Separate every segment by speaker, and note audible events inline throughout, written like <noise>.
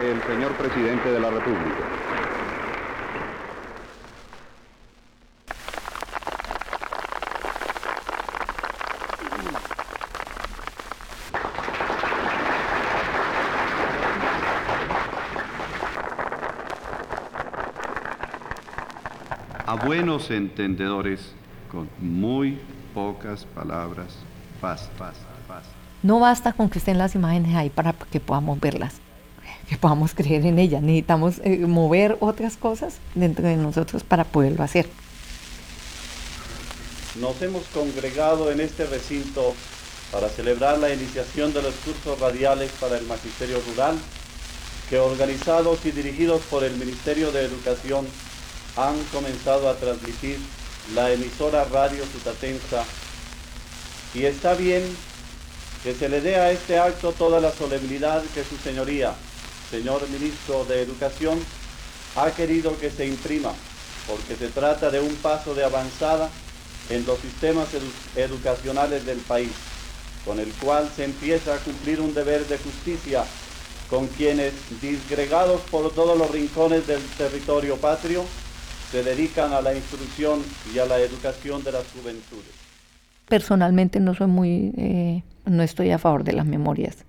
Speaker 1: el señor presidente de la República. A buenos entendedores, con muy pocas palabras, paz, paz, paz.
Speaker 2: No basta con que estén las imágenes ahí para que podamos verlas, que podamos creer en ellas. Necesitamos eh, mover otras cosas dentro de nosotros para poderlo hacer.
Speaker 3: Nos hemos congregado en este recinto para celebrar la iniciación de los cursos radiales para el Magisterio Rural, que organizados y dirigidos por el Ministerio de Educación han comenzado a transmitir la emisora Radio Sutatensa. Y está bien que se le dé a este acto toda la solemnidad que su señoría, señor ministro de Educación, ha querido que se imprima, porque se trata de un paso de avanzada en los sistemas educacionales del país, con el cual se empieza a cumplir un deber de justicia con quienes, disgregados por todos los rincones del territorio patrio, se dedican a la instrucción y a la educación de las juventudes.
Speaker 2: Personalmente no soy muy, eh, no estoy a favor de las memorias,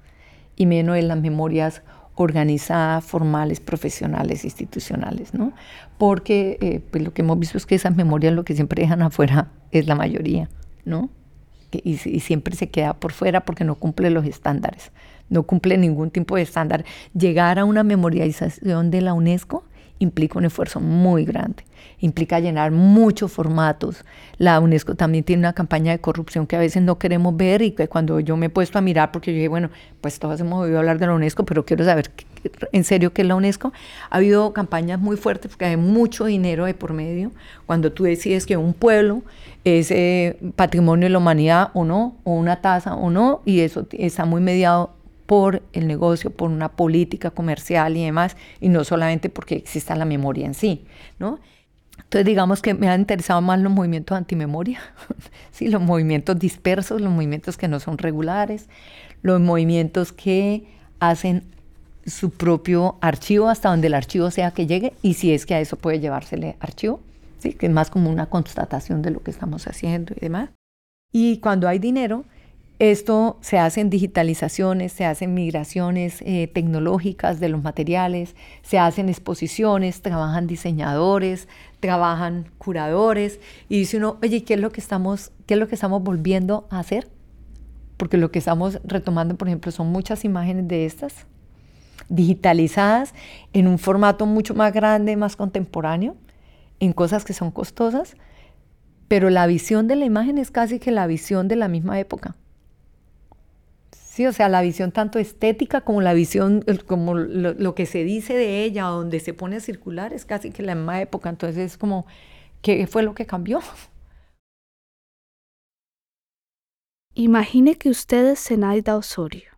Speaker 2: y menos de las memorias organizadas, formales, profesionales, institucionales, ¿no? Porque eh, pues lo que hemos visto es que esas memorias lo que siempre dejan afuera es la mayoría, ¿no? Y, siempre se queda por fuera porque no cumple los estándares, no cumple ningún tipo de estándar. Llegar a una memorialización de la UNESCO implica un esfuerzo muy grande, implica llenar muchos formatos. La UNESCO también tiene una campaña de corrupción que a veces no queremos ver y que cuando yo me he puesto a mirar, porque yo dije, bueno, pues todos hemos oído hablar de la UNESCO, pero quiero saber en serio qué es la UNESCO, ha habido campañas muy fuertes porque hay mucho dinero de por medio. Cuando tú decides que un pueblo es eh, patrimonio de la humanidad o no, o una tasa o no, y eso está muy mediado por el negocio, por una política comercial y demás, y no solamente porque exista la memoria en sí, ¿no? Entonces digamos que me han interesado más los movimientos antimemoria, <laughs> ¿sí? los movimientos dispersos, los movimientos que no son regulares, los movimientos que hacen su propio archivo hasta donde el archivo sea que llegue y si es que a eso puede llevársele archivo, ¿sí? que es más como una constatación de lo que estamos haciendo y demás. Y cuando hay dinero, esto se hace en digitalizaciones, se hacen migraciones eh, tecnológicas de los materiales, se hacen exposiciones, trabajan diseñadores, trabajan curadores y dice uno, oye, ¿qué es lo que estamos, qué es lo que estamos volviendo a hacer? Porque lo que estamos retomando, por ejemplo, son muchas imágenes de estas digitalizadas en un formato mucho más grande, más contemporáneo, en cosas que son costosas, pero la visión de la imagen es casi que la visión de la misma época. Sí, o sea, la visión tanto estética como la visión, como lo, que se dice de ella, donde se pone a circular, es casi que la misma época. Entonces es como, ¿qué fue lo que cambió?
Speaker 4: Imagine que usted es Zenaida Osorio.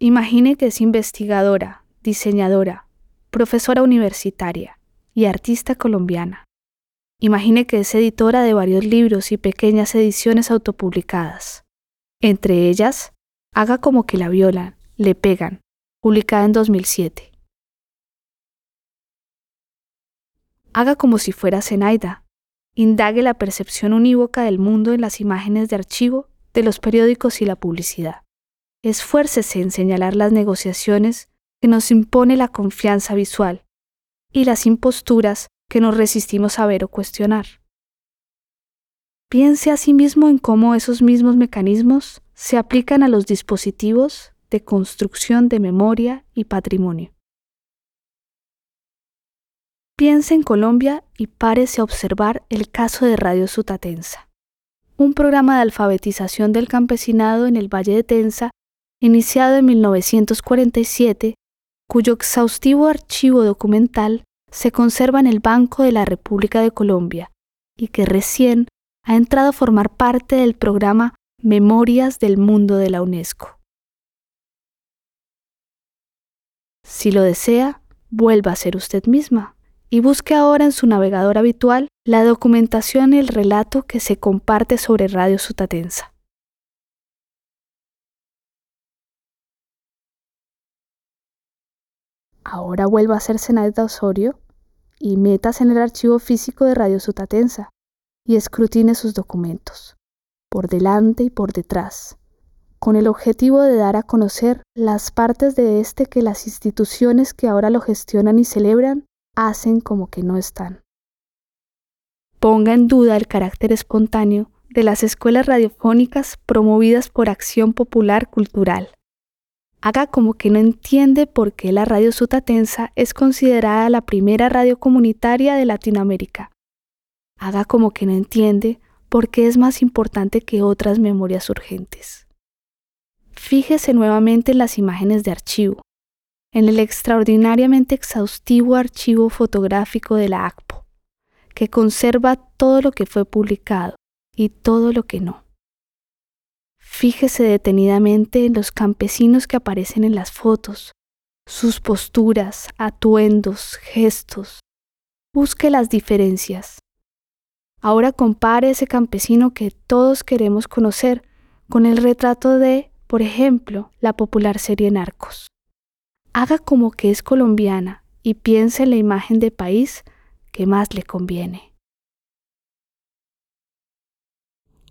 Speaker 4: Imagine que es investigadora, diseñadora, profesora universitaria y artista colombiana. Imagine que es editora de varios libros y pequeñas ediciones autopublicadas. Entre ellas, Haga como que la violan, le pegan, publicada en 2007. Haga como si fuera Zenaida. Indague la percepción unívoca del mundo en las imágenes de archivo de los periódicos y la publicidad. Esfuércese en señalar las negociaciones que nos impone la confianza visual y las imposturas que nos resistimos a ver o cuestionar. Piense asimismo en cómo esos mismos mecanismos se aplican a los dispositivos de construcción de memoria y patrimonio. Piense en Colombia y párese a observar el caso de Radio Sutatensa, un programa de alfabetización del campesinado en el Valle de Tensa, iniciado en 1947, cuyo exhaustivo archivo documental se conserva en el Banco de la República de Colombia y que recién ha entrado a formar parte del programa Memorias del Mundo de la UNESCO. Si lo desea, vuelva a ser usted misma y busque ahora en su navegador habitual la documentación y el relato que se comparte sobre Radio Sutatensa. Ahora vuelva a ser Zenaida Osorio y metas en el archivo físico de Radio Sutatensa y escrutine sus documentos, por delante y por detrás, con el objetivo de dar a conocer las partes de este que las instituciones que ahora lo gestionan y celebran hacen como que no están. Ponga en duda el carácter espontáneo de las escuelas radiofónicas promovidas por Acción Popular Cultural. Haga como que no entiende por qué la radio sutatensa es considerada la primera radio comunitaria de Latinoamérica haga como que no entiende por qué es más importante que otras memorias urgentes. Fíjese nuevamente en las imágenes de archivo, en el extraordinariamente exhaustivo archivo fotográfico de la ACPO, que conserva todo lo que fue publicado y todo lo que no. Fíjese detenidamente en los campesinos que aparecen en las fotos, sus posturas, atuendos, gestos. Busque las diferencias, Ahora compare ese campesino que todos queremos conocer con el retrato de, por ejemplo, la popular serie Narcos. Haga como que es colombiana y piense en la imagen de país que más le conviene.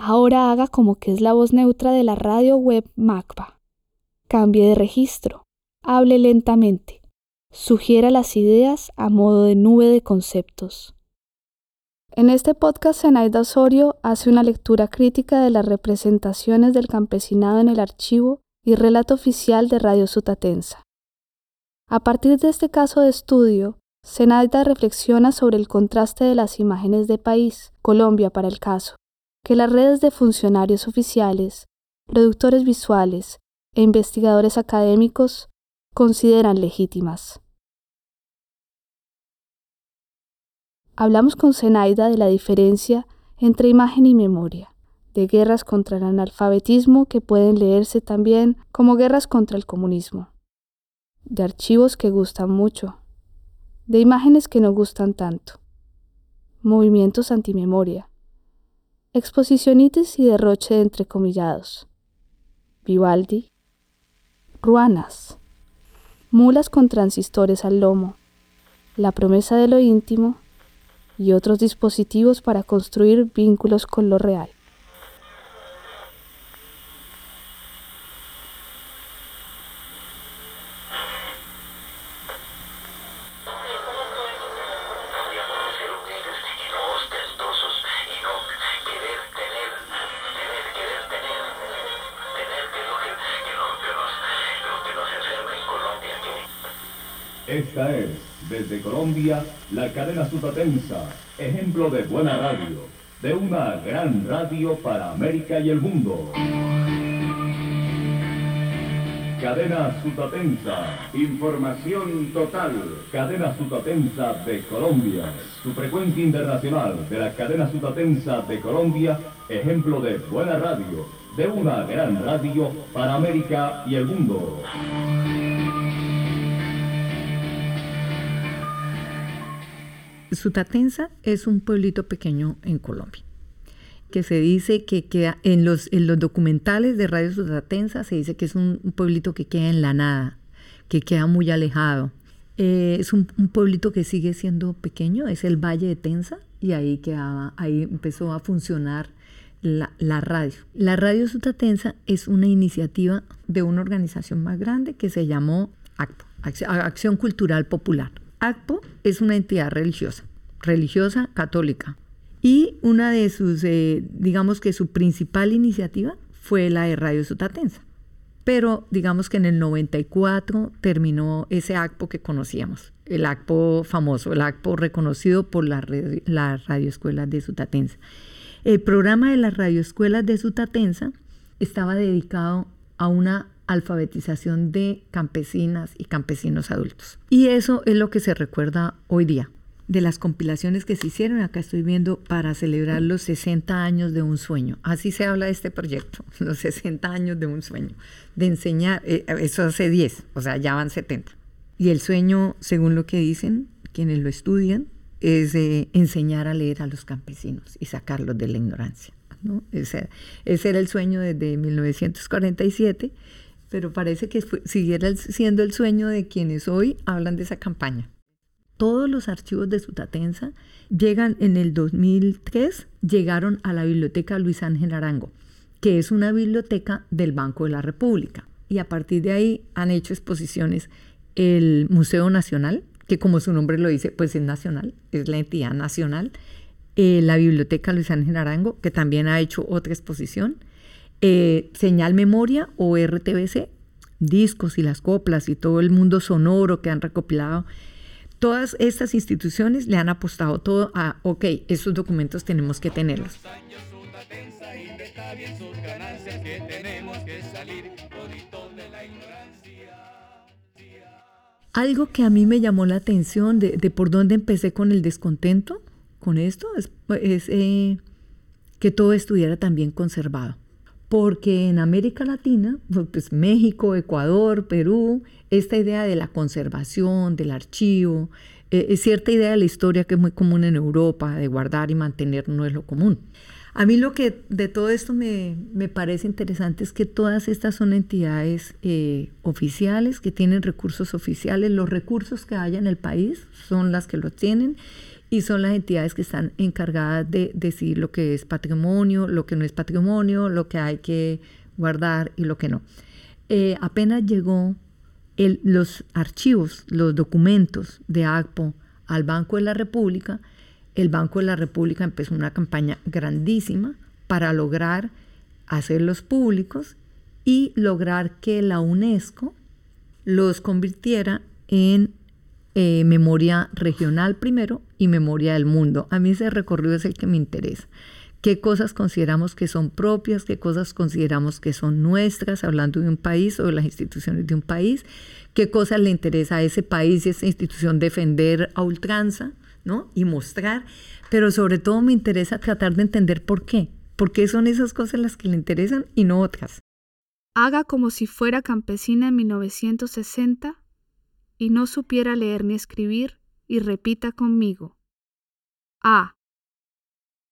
Speaker 4: Ahora haga como que es la voz neutra de la radio web MACBA. Cambie de registro, hable lentamente, sugiera las ideas a modo de nube de conceptos. En este podcast, Zenaida Osorio hace una lectura crítica de las representaciones del campesinado en el archivo y relato oficial de Radio Sutatensa. A partir de este caso de estudio, Zenaida reflexiona sobre el contraste de las imágenes de país, Colombia para el caso, que las redes de funcionarios oficiales, productores visuales e investigadores académicos consideran legítimas. Hablamos con Zenaida de la diferencia entre imagen y memoria, de guerras contra el analfabetismo que pueden leerse también como guerras contra el comunismo, de archivos que gustan mucho, de imágenes que no gustan tanto, movimientos antimemoria, exposiciones y derroche de entrecomillados, Vivaldi, ruanas, mulas con transistores al lomo, la promesa de lo íntimo y otros dispositivos para construir vínculos con lo real.
Speaker 5: La cadena Sutatensa, ejemplo de buena radio, de una gran radio para América y el mundo. Cadena Sutatensa. Información total. Cadena Sutatensa de Colombia. Su frecuencia internacional de la cadena Sutatensa de Colombia, ejemplo de buena radio, de una gran radio para América y el mundo.
Speaker 2: Sutatensa es un pueblito pequeño en Colombia que se dice que queda en los, en los documentales de Radio Sutatensa se dice que es un, pueblito que queda en la nada, que queda muy alejado. Eh, es un, pueblito que sigue siendo pequeño, es el Valle de Tensa y ahí quedaba, ahí empezó a funcionar la, la, radio. La Radio Sutatensa es una iniciativa de una organización más grande que se llamó Acción Cultural Popular. ACPO es una entidad religiosa, religiosa católica. Y una de sus, eh, digamos que su principal iniciativa fue la de Radio Sutatensa. Pero digamos que en el 94 terminó ese ACPO que conocíamos, el ACPO famoso, el ACPO reconocido por las la radioescuelas de Sutatensa. El programa de las radioescuelas de Sutatensa estaba dedicado a una alfabetización de campesinas y campesinos adultos. Y eso es lo que se recuerda hoy día. De las compilaciones que se hicieron, acá estoy viendo para celebrar los 60 años de un sueño. Así se habla de este proyecto, <laughs> los 60 años de un sueño, de enseñar, eh, eso hace 10, o sea, ya van 70. Y el sueño, según lo que dicen quienes lo estudian, es enseñar a leer a los campesinos y sacarlos de la ignorancia. Ese, ese, era el sueño desde 1947 pero parece que siguiera siendo el sueño de quienes hoy hablan de esa campaña. Todos los archivos de Sutatensa llegan en el 2003, llegaron a la biblioteca Luis Ángel Arango, que es una biblioteca del Banco de la República. Y a partir de ahí han hecho exposiciones el Museo Nacional, que como su nombre lo dice, pues es nacional, es la entidad nacional, eh, la Biblioteca Luis Ángel Arango, que también ha hecho otra exposición, eh, Señal Memoria o RTBC, discos y las coplas y todo el mundo sonoro que han recopilado. Todas estas instituciones le han apostado todo a, ok, esos documentos tenemos que tenerlos. Algo que a mí me llamó la atención de, por dónde empecé con el descontento con esto es, eh, que todo estuviera también conservado. Porque en América Latina, <laughs> pues México, Ecuador, Perú, esta idea de la conservación, del archivo, eh, es cierta idea de la historia que es muy común en Europa, de guardar y mantener no es lo común. A mí lo que de todo esto me, parece interesante es que todas estas son entidades eh, oficiales que tienen recursos oficiales. Los recursos que haya en el país son las que los tienen y son las entidades que están encargadas de decir lo que es patrimonio, lo que no es patrimonio, lo que hay que guardar y lo que no. Eh, apenas llegó los archivos, los documentos de ACPO al Banco de la República, el Banco de la República empezó una campaña grandísima para lograr hacerlos públicos y lograr que la UNESCO los convirtiera en eh, memoria regional primero y memoria del mundo. A mí ese recorrido es el que me interesa. ¿Qué cosas consideramos que son propias? ¿Qué cosas consideramos que son nuestras, hablando de un país o de las instituciones de un país? ¿Qué cosas le interesa a ese país y esa institución defender a ultranza? Y mostrar, pero sobre todo me interesa tratar de entender por qué. ¿Por qué son esas cosas las que le interesan y no otras?
Speaker 4: Haga como si fuera campesina en 1960 y no supiera leer ni escribir y repita conmigo. A.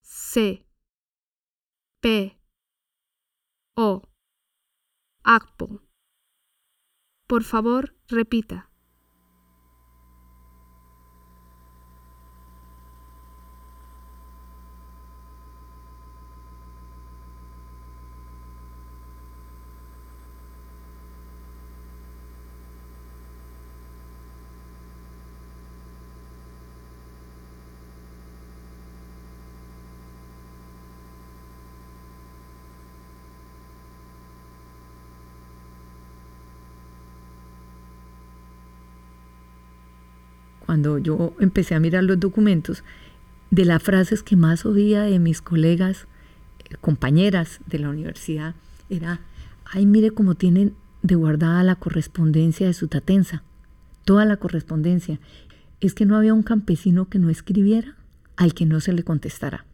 Speaker 4: C. P. O. ACPO. Por favor, repita.
Speaker 2: Cuando yo empecé a mirar los documentos, de las frases que más oía de mis colegas, eh, compañeras de la universidad, era, ay, mire cómo tienen de guardada la correspondencia de su tatenza, toda la correspondencia. Es que no había un campesino que no escribiera al que no se le contestara.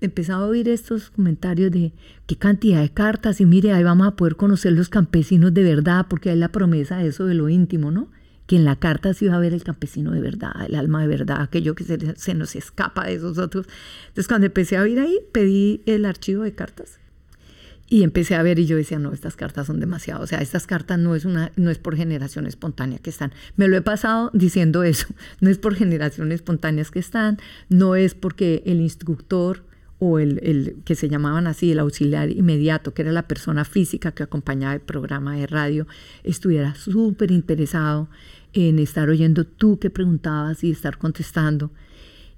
Speaker 2: Empezaba a oír estos comentarios de qué cantidad de cartas y mire, ahí vamos a poder conocer los campesinos de verdad, porque hay la promesa de eso de lo íntimo, ¿no? Que en la carta se iba a ver el campesino de verdad, el alma de verdad, aquello que se, nos escapa de esos otros. Entonces cuando empecé a oír ahí, pedí el archivo de cartas y empecé a ver y yo decía, no, estas cartas son demasiado, o sea, estas cartas no es, una, no es por generación espontánea que están. Me lo he pasado diciendo eso, <laughs> no es por generación espontáneas que están, no es porque el instructor o el, el, que se llamaban así, el auxiliar inmediato, que era la persona física que acompañaba el programa de radio, estuviera súper interesado en estar oyendo tú que preguntabas y estar contestando.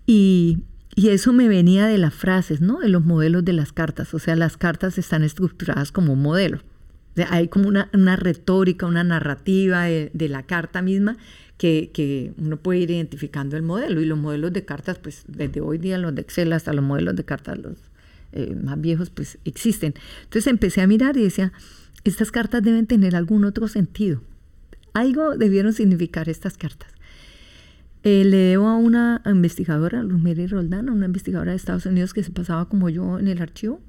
Speaker 2: Y, eso me venía de las frases, ¿no? De los modelos de las cartas. O sea, las cartas están estructuradas como un modelo. hay como una, retórica, una narrativa de, la carta misma que, uno puede ir identificando el modelo. Y los modelos de cartas, pues desde hoy día los de Excel hasta los modelos de cartas los eh, más viejos, pues existen. Entonces empecé a mirar y decía, estas cartas deben tener algún otro sentido. Algo debieron significar estas cartas. Eh, le debo a una investigadora, Mary Roldán, una investigadora de Estados Unidos que se pasaba como yo en el archivo.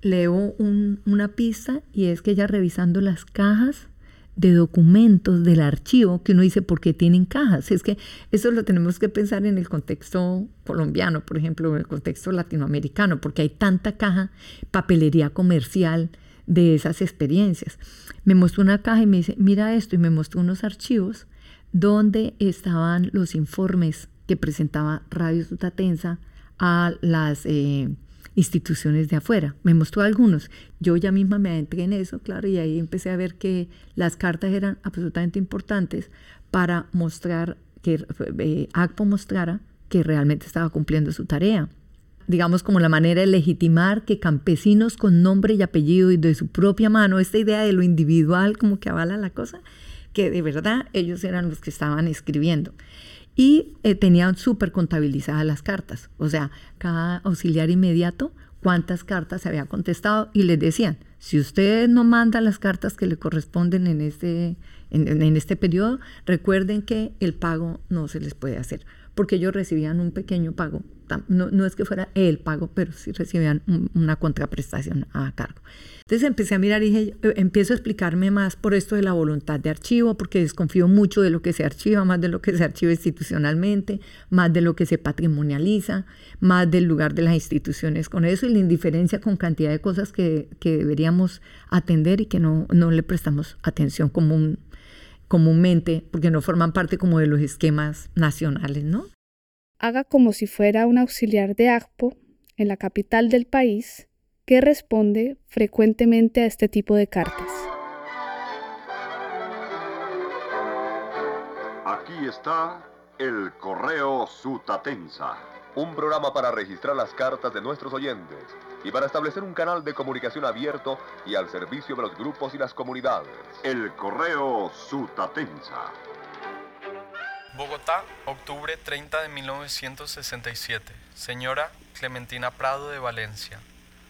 Speaker 2: Le debo una pista y es que ella revisando las cajas de documentos del archivo que uno dice por qué tienen cajas. Es que eso lo tenemos que pensar en el contexto colombiano, por ejemplo, en el contexto latinoamericano, porque hay tanta caja, papelería comercial, de esas experiencias. Me mostró una caja y me dice, mira esto, y me mostró unos archivos donde estaban los informes que presentaba Radio Sutatensa a las eh, instituciones de afuera. Me mostró algunos. Yo ya misma me adentré en eso, claro, y ahí empecé a ver que las cartas eran absolutamente importantes para mostrar que eh, ACPO mostrara que realmente estaba cumpliendo su tarea. Digamos como la manera de legitimar que campesinos con nombre y apellido y de su propia mano, esta idea de lo individual como que avala la cosa, que de verdad ellos eran los que estaban escribiendo y eh, tenían súper contabilizadas las cartas. O sea, cada auxiliar inmediato, cuántas cartas se había contestado y les decían, si usted no manda las cartas que le corresponden en este, en este periodo, recuerden que el pago no se les puede hacer, porque ellos recibían un pequeño pago no, es que fuera el pago, pero sí recibían una contraprestación a cargo. Entonces empecé a mirar y dije, eh, empiezo a explicarme más por esto de la voluntad de archivo, porque desconfío mucho de lo que se archiva, más de lo que se archiva institucionalmente, más de lo que se patrimonializa, más del lugar de las instituciones con eso y la indiferencia con cantidad de cosas que, deberíamos atender y que no, no le prestamos atención común, comúnmente, porque no forman parte como de los esquemas nacionales, ¿no?
Speaker 4: Haga como si fuera un auxiliar de ACPO en la capital del país que responde frecuentemente a este tipo de cartas.
Speaker 6: Aquí está el correo Sutatensa, un programa para registrar las cartas de nuestros oyentes y para establecer un canal de comunicación abierto y al servicio de los grupos y las comunidades. El correo Sutatensa.
Speaker 7: Bogotá, octubre 30 de 1967. Señora Clementina Prado de Valencia,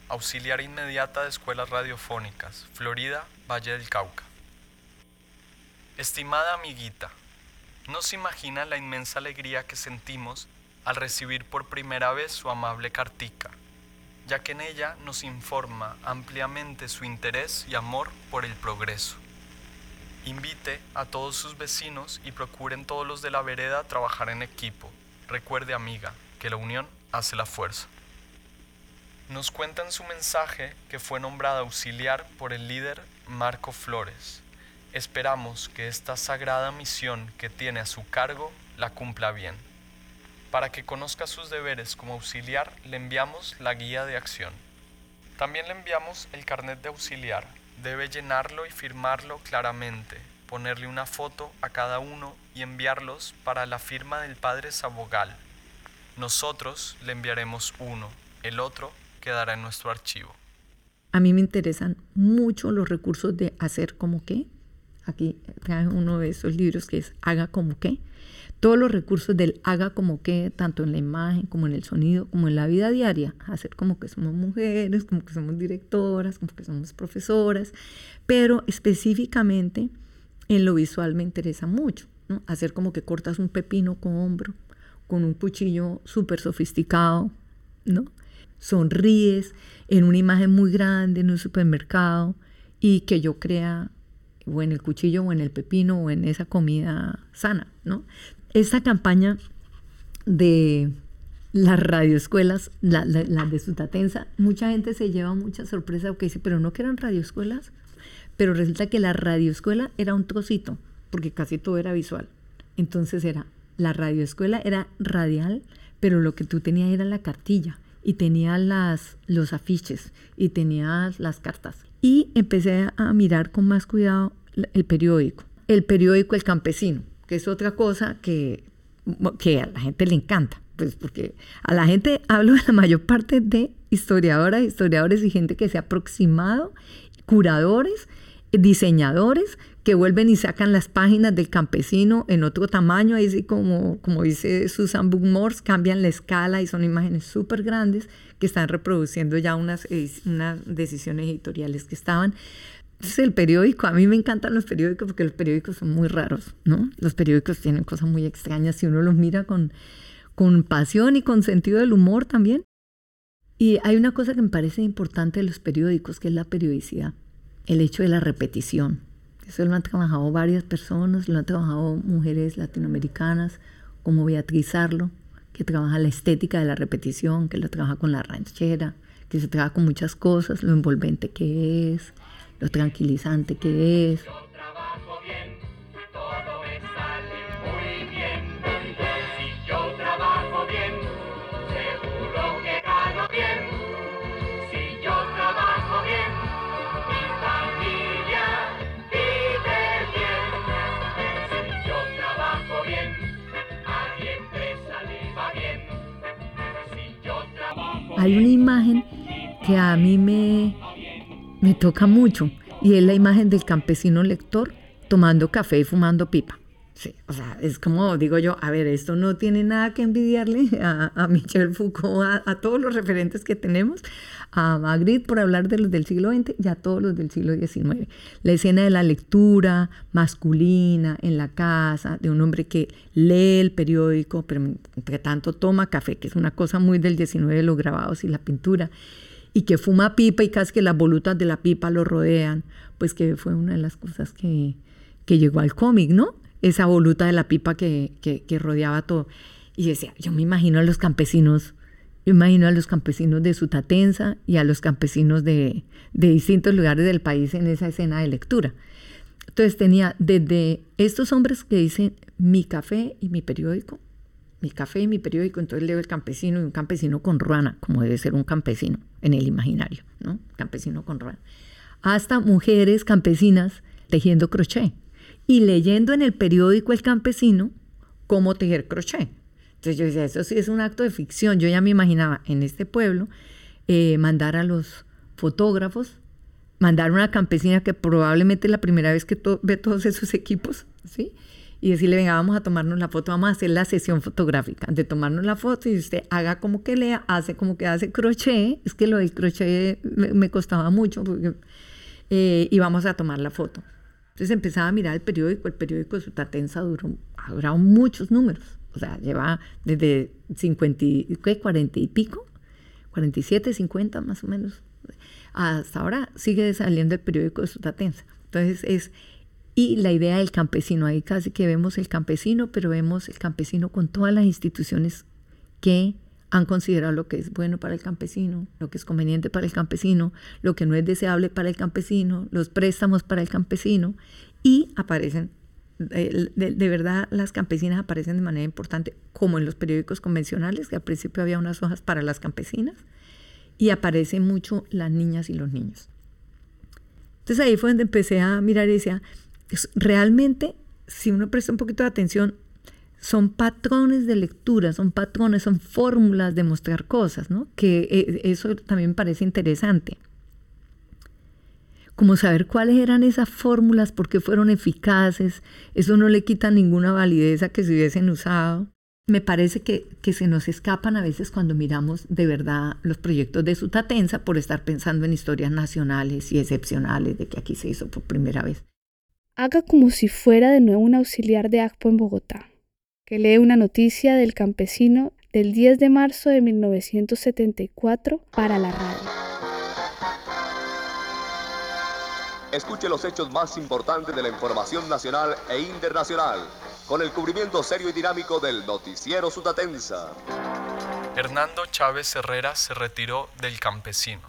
Speaker 7: auxiliar inmediata de escuelas radiofónicas, Florida, Valle del Cauca. Estimada amiguita, no se imagina la inmensa alegría que sentimos al recibir por primera vez su amable cartica, ya que en ella nos informa ampliamente su interés y amor por el progreso. Invite a todos sus vecinos y procuren todos los de la vereda trabajar en equipo. Recuerde, amiga, que la unión hace la fuerza. Nos cuenta en su mensaje que fue nombrada auxiliar por el líder Marco Flores. Esperamos que esta sagrada misión que tiene a su cargo la cumpla bien. Para que conozca sus deberes como auxiliar, le enviamos la guía de acción. También le enviamos el carnet de auxiliar Debe llenarlo y firmarlo claramente, ponerle una foto a cada uno y enviarlos para la firma del padre Sabogal. Nosotros le enviaremos uno, el otro quedará en nuestro archivo.
Speaker 2: A mí me interesan mucho los recursos de hacer como qué. Aquí trae uno de esos libros que es Haga como qué todos los recursos del haga como que, tanto en la imagen como en el sonido, como en la vida diaria, hacer como que somos mujeres, como que somos directoras, como que somos profesoras, pero específicamente en lo visual me interesa mucho, ¿no? hacer como que cortas un pepino con hombro, con un cuchillo súper sofisticado, ¿no? sonríes en una imagen muy grande en un supermercado y que yo crea o en el cuchillo o en el pepino o en esa comida sana, ¿no? Esta campaña de las radioescuelas, la, la, de Sutatensa, mucha gente se lleva mucha sorpresa porque dice, pero no que eran radioescuelas, pero resulta que la radioescuela era un trocito, porque casi todo era visual. Entonces era, la radioescuela era radial, pero lo que tú tenías era la cartilla y tenía las, los afiches y tenías las cartas. Y empecé a mirar con más cuidado el periódico, el periódico El Campesino que es otra cosa que, que a la gente le encanta, pues porque a la gente hablo de la mayor parte de historiadoras, historiadores y gente que se ha aproximado, curadores, diseñadores que vuelven y sacan las páginas del campesino en otro tamaño, ahí sí como, como dice Susan Bookmore, cambian la escala y son imágenes súper grandes que están reproduciendo ya unas, unas decisiones editoriales que estaban. Entonces el periódico, a mí me encantan los periódicos porque los periódicos son muy raros, ¿no? Los periódicos tienen cosas muy extrañas si uno los mira con, con pasión y con sentido del humor también. Y hay una cosa que me parece importante de los periódicos, que es la periodicidad, el hecho de la repetición. Eso lo han trabajado varias personas, lo han trabajado mujeres latinoamericanas, como Beatriz Arlo, que trabaja la estética de la repetición, que lo trabaja con la ranchera, que se trabaja con muchas cosas, lo envolvente que es, lo tranquilizante que es. hay una imagen que a mí me, me toca mucho y es la imagen del campesino lector tomando café y fumando pipa. Sí, o sea, es como digo yo, a ver, esto no tiene nada que envidiarle a, Michel Foucault, a, todos los referentes que tenemos, a Magritte por hablar de los del siglo XX y a todos los del siglo XIX. La escena de la lectura masculina en la casa, de un hombre que lee el periódico, pero entre tanto toma café, que es una cosa muy del XIX, los grabados y la pintura, y que fuma pipa y casi que las volutas de la pipa lo rodean, pues que fue una de las cosas que, que llegó al cómic, ¿no? esa voluta de la pipa que, rodeaba todo. Y decía, yo me imagino a los campesinos, yo imagino a los campesinos de Sutatensa y a los campesinos de, distintos lugares del país en esa escena de lectura. Entonces tenía desde estos hombres que dicen mi café y mi periódico, mi café y mi periódico, entonces leo el campesino y un campesino con ruana, como debe ser un campesino en el imaginario, ¿no? Campesino con ruana. Hasta mujeres campesinas tejiendo crochet y leyendo en el periódico El Campesino cómo tejer crochet. Entonces yo decía, eso sí es un acto de ficción. Yo ya me imaginaba en este pueblo eh, mandar a los fotógrafos, mandar una campesina que probablemente es la primera vez que ve todos esos equipos, ¿sí? Y decirle, venga, vamos a tomarnos la foto, vamos a hacer la sesión fotográfica, de tomarnos la foto y usted haga como que lea, hace como que hace crochet, es que lo del crochet me, costaba mucho, eh, y vamos a tomar la foto. Entonces empezaba a mirar el periódico, el periódico de Sutatensa duró, ha durado muchos números, o sea, lleva desde 50 y, 40 y pico, 47, 50 más o menos, hasta ahora sigue saliendo el periódico de Sutatensa. Entonces es, y la idea del campesino, ahí casi que vemos el campesino, pero vemos el campesino con todas las instituciones que han considerado lo que es bueno para el campesino, lo que es conveniente para el campesino, lo que no es deseable para el campesino, los préstamos para el campesino y aparecen, de, verdad las campesinas aparecen de manera importante, como en los periódicos convencionales, que al principio había unas hojas para las campesinas, y aparecen mucho las niñas y los niños. Entonces ahí fue donde empecé a mirar y decía, realmente, si uno presta un poquito de atención, son patrones de lectura, son patrones, son fórmulas de mostrar cosas, ¿no? Que eh, eso también me parece interesante. Como saber cuáles eran esas fórmulas, por qué fueron eficaces, eso no le quita ninguna validez a que se hubiesen usado. Me parece que, que se nos escapan a veces cuando miramos de verdad los proyectos de Sutatensa por estar pensando en historias nacionales y excepcionales de que aquí se hizo por primera vez.
Speaker 4: Haga como si fuera de nuevo un auxiliar de ACPO en Bogotá que lee una noticia del campesino del 10 de marzo de 1974 para la radio.
Speaker 6: Escuche los hechos más importantes de la información nacional e internacional con el cubrimiento serio y dinámico del noticiero Sutatensa.
Speaker 7: Hernando Chávez Herrera se retiró del campesino.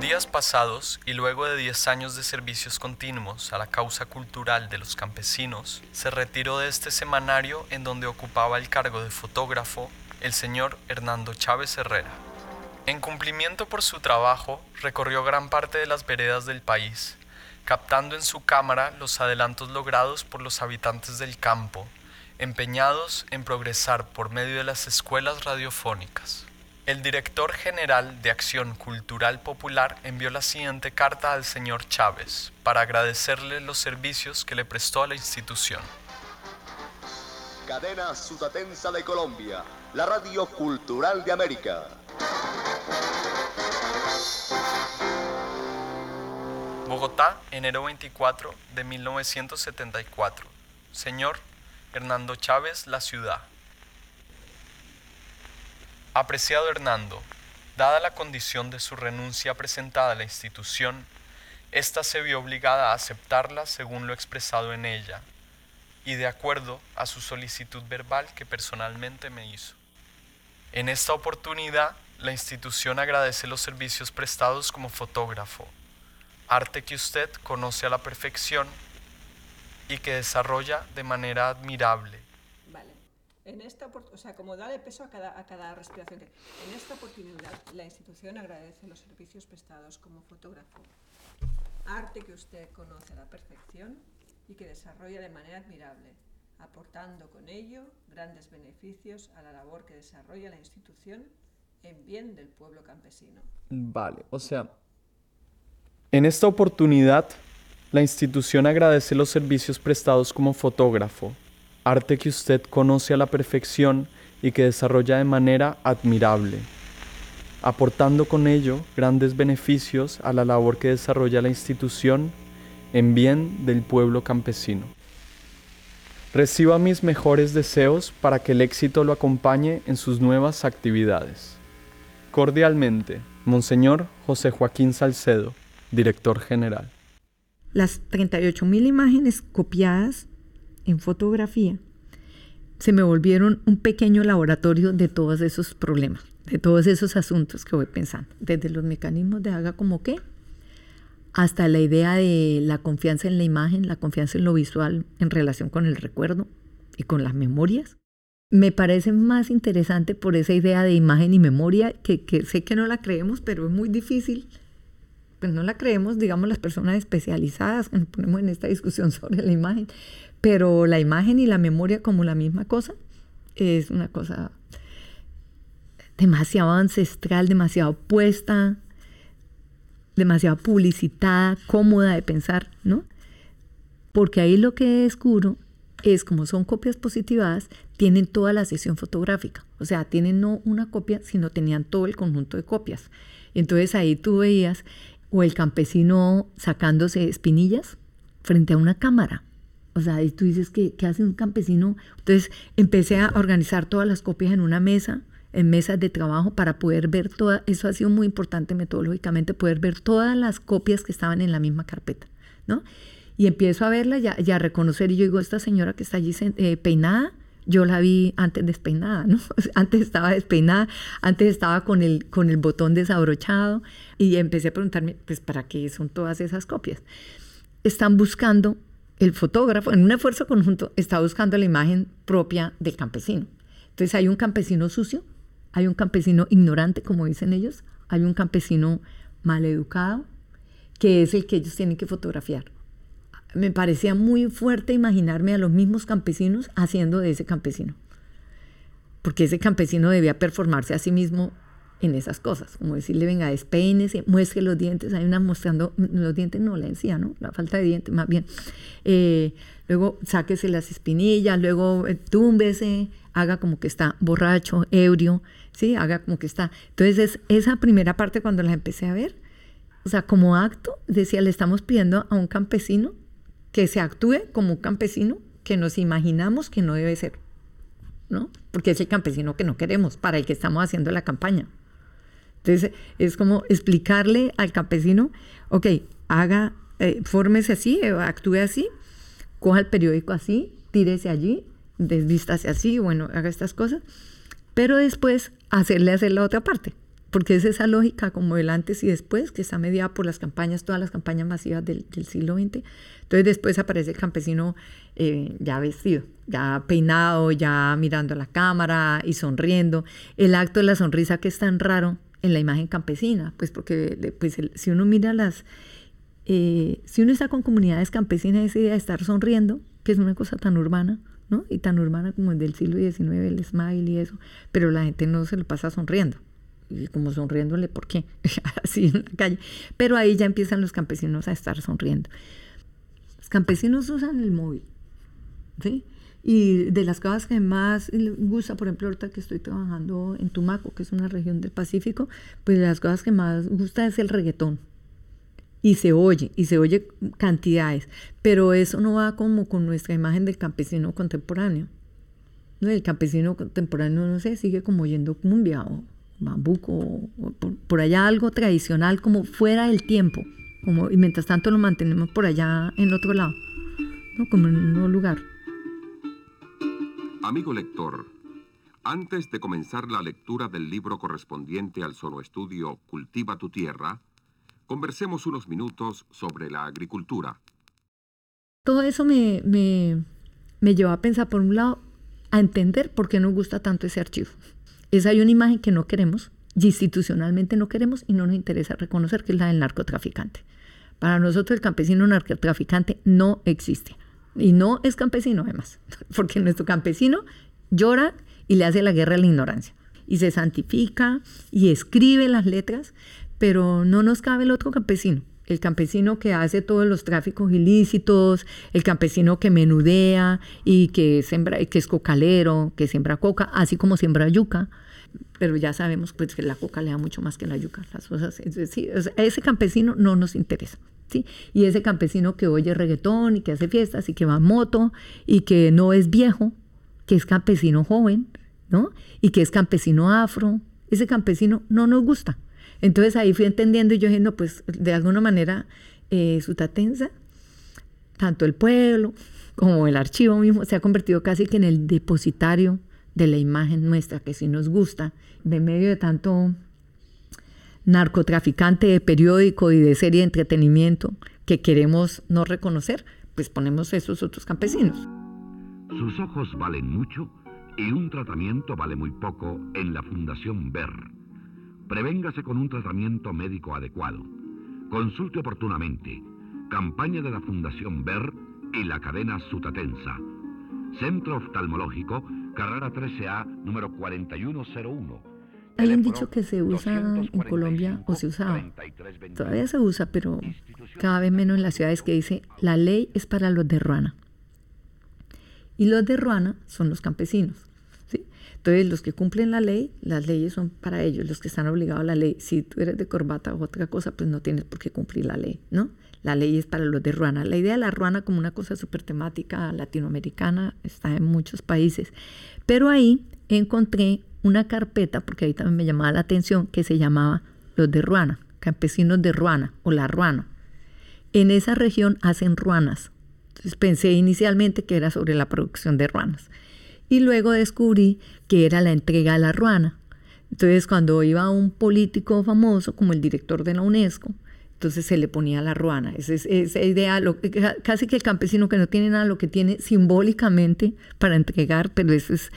Speaker 7: Días pasados, y luego de 10 años de servicios continuos a la causa cultural de los campesinos, se retiró de este semanario en donde ocupaba el cargo de fotógrafo el señor Hernando Chávez Herrera. En cumplimiento por su trabajo, recorrió gran parte de las veredas del país, captando en su cámara los adelantos logrados por los habitantes del campo, empeñados en progresar por medio de las escuelas radiofónicas. El director general de Acción Cultural Popular envió la siguiente carta al señor Chávez para agradecerle los servicios que le prestó a la institución.
Speaker 6: Cadena Sutatensa de Colombia, la radio cultural de América.
Speaker 7: Bogotá, enero 24 de 1974. Señor Hernando Chávez, La Ciudad. Apreciado Hernando, dada la condición de su renuncia presentada a la institución, ésta se vio obligada a aceptarla según lo expresado en ella y de acuerdo a su solicitud verbal que personalmente me hizo. En esta oportunidad la institución agradece los servicios prestados como fotógrafo, arte que usted conoce a la perfección y que desarrolla de manera admirable.
Speaker 8: En esta, o sea, como darle peso a cada, a cada respiración. En esta oportunidad, la institución agradece los servicios prestados como fotógrafo, arte que usted conoce a la perfección y que desarrolla de manera admirable, aportando con ello grandes beneficios a la labor que desarrolla la institución en bien del pueblo campesino.
Speaker 7: Vale, o sea, en esta oportunidad la institución agradece los servicios prestados como fotógrafo, arte que usted conoce a la perfección y que desarrolla de manera admirable, aportando con ello grandes beneficios a la labor que desarrolla la institución en bien del pueblo campesino. Reciba mis mejores deseos para que el éxito lo acompañe en sus nuevas actividades. Cordialmente, Monseñor José Joaquín Salcedo, Director General.
Speaker 2: Las 38.000 imágenes copiadas en fotografía se me volvieron un pequeño laboratorio de todos esos problemas, de todos esos asuntos que voy pensando, desde los mecanismos de haga como qué, hasta la idea de la confianza en la imagen, la confianza en lo visual en relación con el recuerdo y con las memorias. Me parece más interesante por esa idea de imagen y memoria, que, que sé que no la creemos, pero es muy difícil pues no la creemos, digamos, las personas especializadas, nos ponemos en esta discusión <laughs> sobre la imagen, pero la imagen y la memoria como la misma cosa es una cosa demasiado ancestral, demasiado puesta, demasiado publicitada, cómoda de pensar, ¿no? Porque ahí lo que descubro es como son copias positivadas, tienen toda la sesión fotográfica, o sea, tienen no una copia, sino tenían todo el conjunto de copias. Entonces ahí tú veías o el campesino sacándose espinillas frente a una cámara. O sea, y tú dices, ¿qué, ¿qué hace un campesino? Entonces empecé a organizar todas las copias en una mesa, en mesas de trabajo, para poder ver todas, eso ha sido muy importante metodológicamente, poder ver todas las copias que estaban en la misma carpeta, ¿no? Y empiezo a verla y a, reconocer, y yo digo, esta señora que está allí eh, peinada, yo la vi antes despeinada, ¿no? <laughs> Antes estaba despeinada, antes estaba con el, con el botón desabrochado y empecé a preguntarme, pues, ¿para qué son todas esas copias? Están buscando, el fotógrafo, en un esfuerzo conjunto, está buscando la imagen propia del campesino. Entonces hay un campesino sucio, hay un campesino ignorante, como dicen ellos, hay un campesino mal educado, que es el que ellos tienen que fotografiar me parecía muy fuerte imaginarme a los mismos campesinos haciendo de ese campesino. Porque ese campesino debía performarse a sí mismo en esas cosas, como decirle, venga, despeínese, muestre los dientes, hay una mostrando los dientes, no, la encía, ¿no? La falta de dientes, más bien. Eh, luego sáquese las espinillas, luego eh, túmbese, haga como que está borracho, ebrio, ¿sí? Haga como que está. Entonces, esa primera parte cuando la empecé a ver, o sea, como acto, decía, le estamos pidiendo a un campesino que se actúe como un campesino que nos imaginamos que no debe ser, ¿no? Porque es el campesino que no queremos, para el que estamos haciendo la campaña. Entonces, es como explicarle al campesino, ok, haga, eh, fórmese así, eh, actúe así, coja el periódico así, tírese allí, desvístase así, bueno, haga estas cosas, pero después hacerle hacer la otra parte porque es esa lógica como del antes y después, que está mediada por las campañas, todas las campañas masivas del, siglo XX. Entonces después aparece el campesino eh, ya vestido, ya peinado, ya mirando a la cámara y sonriendo. El acto de la sonrisa que es tan raro en la imagen campesina, pues porque pues si uno mira las... Eh, si uno está con comunidades campesinas, esa idea de estar sonriendo, que es una cosa tan urbana, ¿no? Y tan urbana como el del siglo XIX, el smile y eso, pero la gente no se lo pasa sonriendo como sonriéndole, ¿por qué? <laughs> Así en la calle. Pero ahí ya empiezan los campesinos a estar sonriendo. Los campesinos usan el móvil, ¿sí? Y de las cosas que más gusta, por ejemplo, ahorita que estoy trabajando en Tumaco, que es una región del Pacífico, pues de las cosas que más gusta es el reggaetón. Y se oye, y se oye cantidades, pero eso no va como con nuestra imagen del campesino contemporáneo. El campesino contemporáneo, no sé, sigue como oyendo cumbia o bambuco, por, allá algo tradicional como fuera del tiempo, como, y mientras tanto lo mantenemos por allá en otro lado, ¿no? como en un lugar.
Speaker 6: Amigo lector,
Speaker 9: Antes de comenzar la lectura del libro correspondiente al estudio Cultiva tu tierra, conversemos unos minutos sobre la agricultura.
Speaker 2: Todo eso me, me, me llevó a pensar, por un lado, a entender por qué nos gusta tanto ese archivo. Esa hay una imagen que no queremos, y institucionalmente no queremos y no nos interesa reconocer que es la del narcotraficante. Para nosotros el campesino narcotraficante no existe. Y no es campesino además, <laughs> porque nuestro campesino llora y le hace la guerra a la ignorancia. Y se santifica y escribe las letras, pero no nos cabe el otro campesino. El campesino que hace todos los tráficos ilícitos, el campesino que menudea y que, sembra, que es cocalero, que siembra coca, así como siembra yuca. Pero ya sabemos pues, que la coca le da mucho más que la yuca. Las cosas, decir, ese campesino no nos interesa. ¿sí? Y ese campesino que oye reggaetón y que hace fiestas y que va a moto y que no es viejo, que es campesino joven, ¿no? Y que es campesino afro, ese campesino no nos gusta. Entonces ahí fui entendiendo y yo dije, no, pues de alguna manera eh, Sutatensa, tanto el pueblo como el archivo mismo, se ha convertido casi que en el depositario de la imagen nuestra, que si nos gusta, de medio de tanto narcotraficante de periódico y de serie de entretenimiento que queremos no reconocer, pues ponemos esos otros campesinos.
Speaker 10: Sus ojos valen mucho y un tratamiento vale muy poco en la Fundación BER. Prevéngase con un tratamiento médico adecuado. Consulte oportunamente. Campaña de la Fundación BER y la cadena Sutatensa. Centro Oftalmológico, carrera 13A, número 4101.
Speaker 2: Hay un dicho que se usa en Colombia o se usaba. Todavía se usa, pero cada vez menos en las ciudades que dice, la ley es para los de Ruana. Y los de Ruana son los campesinos. Entonces, los que cumplen la ley, las leyes son para ellos, los que están obligados a la ley. Si tú eres de corbata o otra cosa, pues no tienes por qué cumplir la ley, ¿no? La ley es para los de Ruana. La idea de la Ruana como una cosa súper temática latinoamericana está en muchos países. Pero ahí encontré una carpeta, porque ahí también me llamaba la atención, que se llamaba Los de Ruana, campesinos de Ruana o la Ruana. En esa región hacen ruanas, entonces pensé inicialmente que era sobre la producción de ruanas. Y luego descubrí que era la entrega de la ruana. Entonces cuando iba un político famoso como el director de la UNESCO, entonces se le ponía la ruana. Esa, esa idea, casi que el campesino que no tiene nada, lo que tiene simbólicamente para entregar, pero eso es,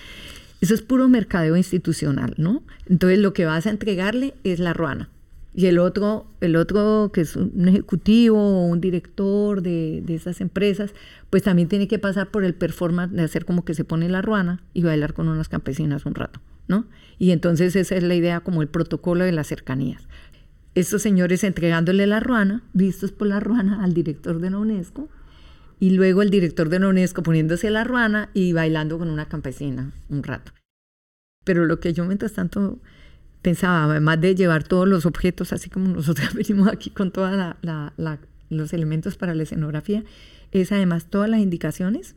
Speaker 2: eso es puro mercadeo institucional, ¿no? Entonces lo que vas a entregarle es la ruana. Y el otro, el otro que es un ejecutivo o un director de, de esas empresas, pues también tiene que pasar por el performance de hacer como que se pone la ruana y bailar con unas campesinas un rato, ¿no? Y entonces esa es la idea como el protocolo de las cercanías. Estos señores entregándole la ruana, vistos por la ruana al director de la UNESCO, y luego el director de la UNESCO poniéndose la ruana y bailando con una campesina un rato. Pero lo que yo mientras tanto pensaba, además de llevar todos los objetos, así como nosotros <laughs> venimos aquí con todos los elementos para la escenografía, es además todas las indicaciones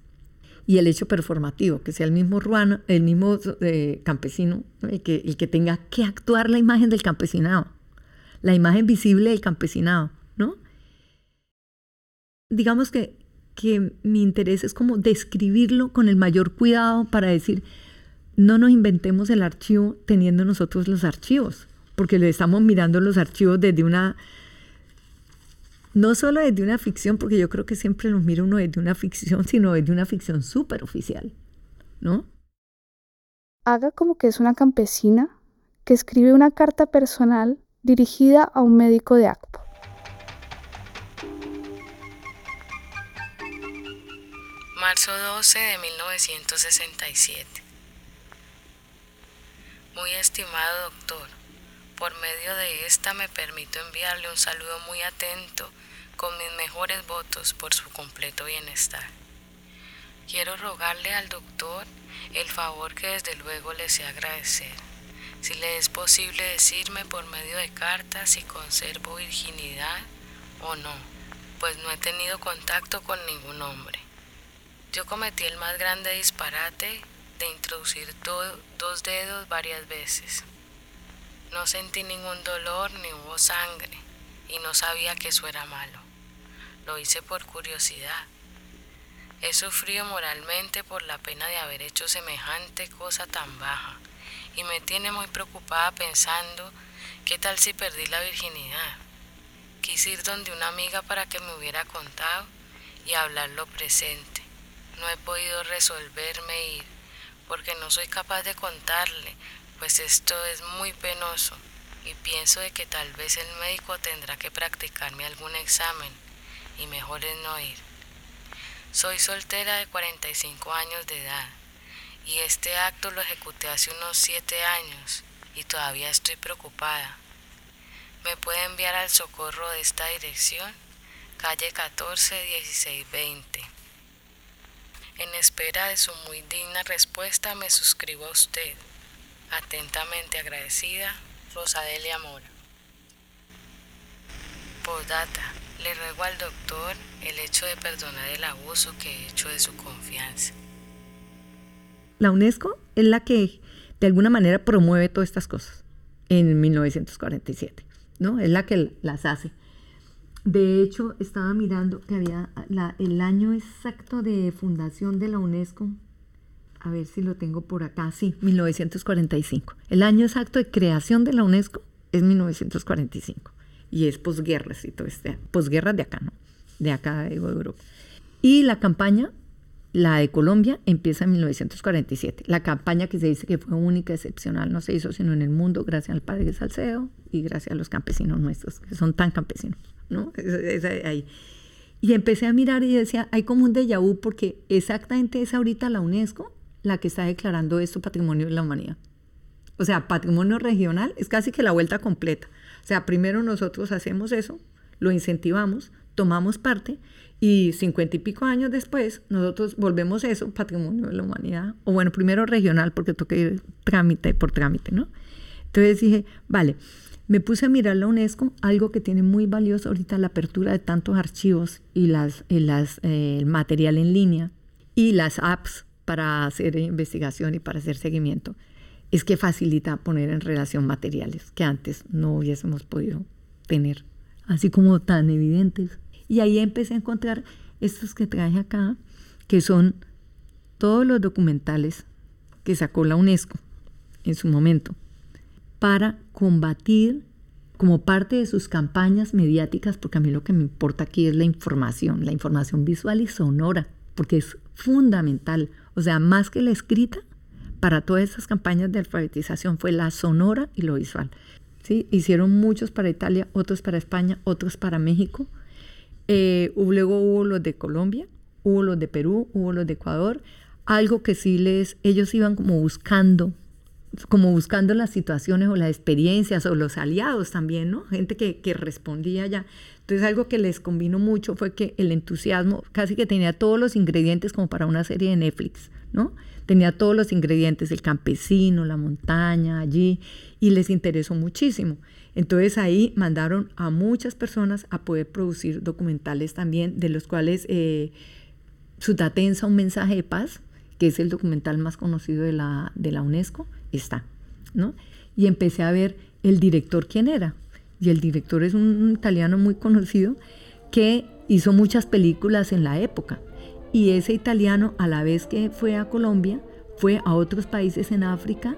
Speaker 2: y el hecho performativo, que sea el mismo ruano, el mismo eh, campesino, el, que, el que tenga que actuar la imagen del campesinado, la imagen visible del campesinado, ¿no? Digamos que, que mi interés es como describirlo con el mayor cuidado para decir, no nos inventemos el archivo teniendo nosotros los archivos, porque le estamos mirando los archivos desde una, no solo desde una ficción, porque yo creo que siempre los mira uno desde una ficción, sino desde una ficción súper oficial, ¿no?
Speaker 4: Haga como que es una campesina que escribe una carta personal dirigida a un médico de ACPO.
Speaker 11: Marzo 12 de 1967 muy estimado doctor, por medio de esta me permito enviarle un saludo muy atento con mis mejores votos por su completo bienestar. Quiero rogarle al doctor el favor que desde luego le sé agradecer. Si le es posible decirme por medio de cartas si conservo virginidad o no, pues no he tenido contacto con ningún hombre. Yo cometí el más grande disparate de introducir dos dedos varias veces. No sentí ningún dolor ni hubo sangre y no sabía que eso era malo. Lo hice por curiosidad. He sufrido moralmente por la pena de haber hecho semejante cosa tan baja, y me tiene muy preocupada pensando qué tal si perdí la virginidad. Quise ir donde una amiga para que me hubiera contado y hablar lo presente. No he podido resolverme ir porque no soy capaz de contarle, pues esto es muy penoso y pienso de que tal vez el médico tendrá que practicarme algún examen y mejor es no ir. Soy soltera de 45 años de edad y este acto lo ejecuté hace unos 7 años y todavía estoy preocupada. ¿Me puede enviar al socorro de esta dirección? Calle 14 16 20. En espera de su muy digna respuesta me suscribo a usted. Atentamente agradecida, Rosadelia Mora. Podata. Le ruego al doctor el hecho de perdonar el abuso que he hecho de su confianza.
Speaker 2: La UNESCO es la que de alguna manera promueve todas estas cosas en 1947, ¿no? Es la que las hace. De hecho, estaba mirando que había el año exacto de fundación de la UNESCO. A ver si lo tengo por acá. Sí, 1945. El año exacto de creación de la UNESCO es 1945 y es posguerra, y todo este, posguerra de acá, ¿no? De acá, de Europa. Y la campaña, la de Colombia, empieza en 1947. La campaña que se dice que fue única, excepcional, no se hizo sino en el mundo gracias al padre Salcedo y gracias a los campesinos nuestros, que son tan campesinos, ¿no? ahí. Y empecé a mirar y decía, hay como un déjà vu porque exactamente es ahorita la UNESCO la que está declarando esto patrimonio de la humanidad. O sea, patrimonio regional es casi que la vuelta completa. O sea, primero nosotros hacemos eso, lo incentivamos, tomamos parte y cincuenta y pico años después nosotros volvemos eso, patrimonio de la humanidad, o bueno, primero regional porque toca trámite por trámite, ¿no? Entonces dije, vale, me puse a mirar la UNESCO, algo que tiene muy valioso ahorita la apertura de tantos archivos y eh, el material en línea y las apps para hacer investigación y para hacer seguimiento es que facilita poner en relación materiales que antes no hubiésemos podido tener, así como tan evidentes. Y ahí empecé a encontrar estos que traje acá, que son todos los documentales que sacó la UNESCO en su momento para combatir como parte de sus campañas mediáticas, porque a mí lo que me importa aquí es la información, la información visual y sonora, porque es fundamental. O sea, más que la escrita, para todas esas campañas de alfabetización fue la sonora y lo visual. ¿sí? Hicieron muchos para Italia, otros para España, otros para México. Eh, luego hubo los de Colombia, hubo los de Perú, hubo los de Ecuador. Algo que sí les, ellos iban como buscando, como buscando las situaciones o las experiencias o los aliados también, ¿no? Gente que, que respondía ya. Entonces algo que les combinó mucho fue que el entusiasmo casi que tenía todos los ingredientes como para una serie de Netflix, ¿no? tenía todos los ingredientes, el campesino, la montaña allí, y les interesó muchísimo. Entonces ahí mandaron a muchas personas a poder producir documentales también, de los cuales eh, un mensaje de paz, que es el documental más conocido de la, de la UNESCO, está. ¿no? Y empecé a ver el director quién era. Y el director es un italiano muy conocido que hizo muchas películas en la época. Y ese italiano, a la vez que fue a Colombia, fue a otros países en África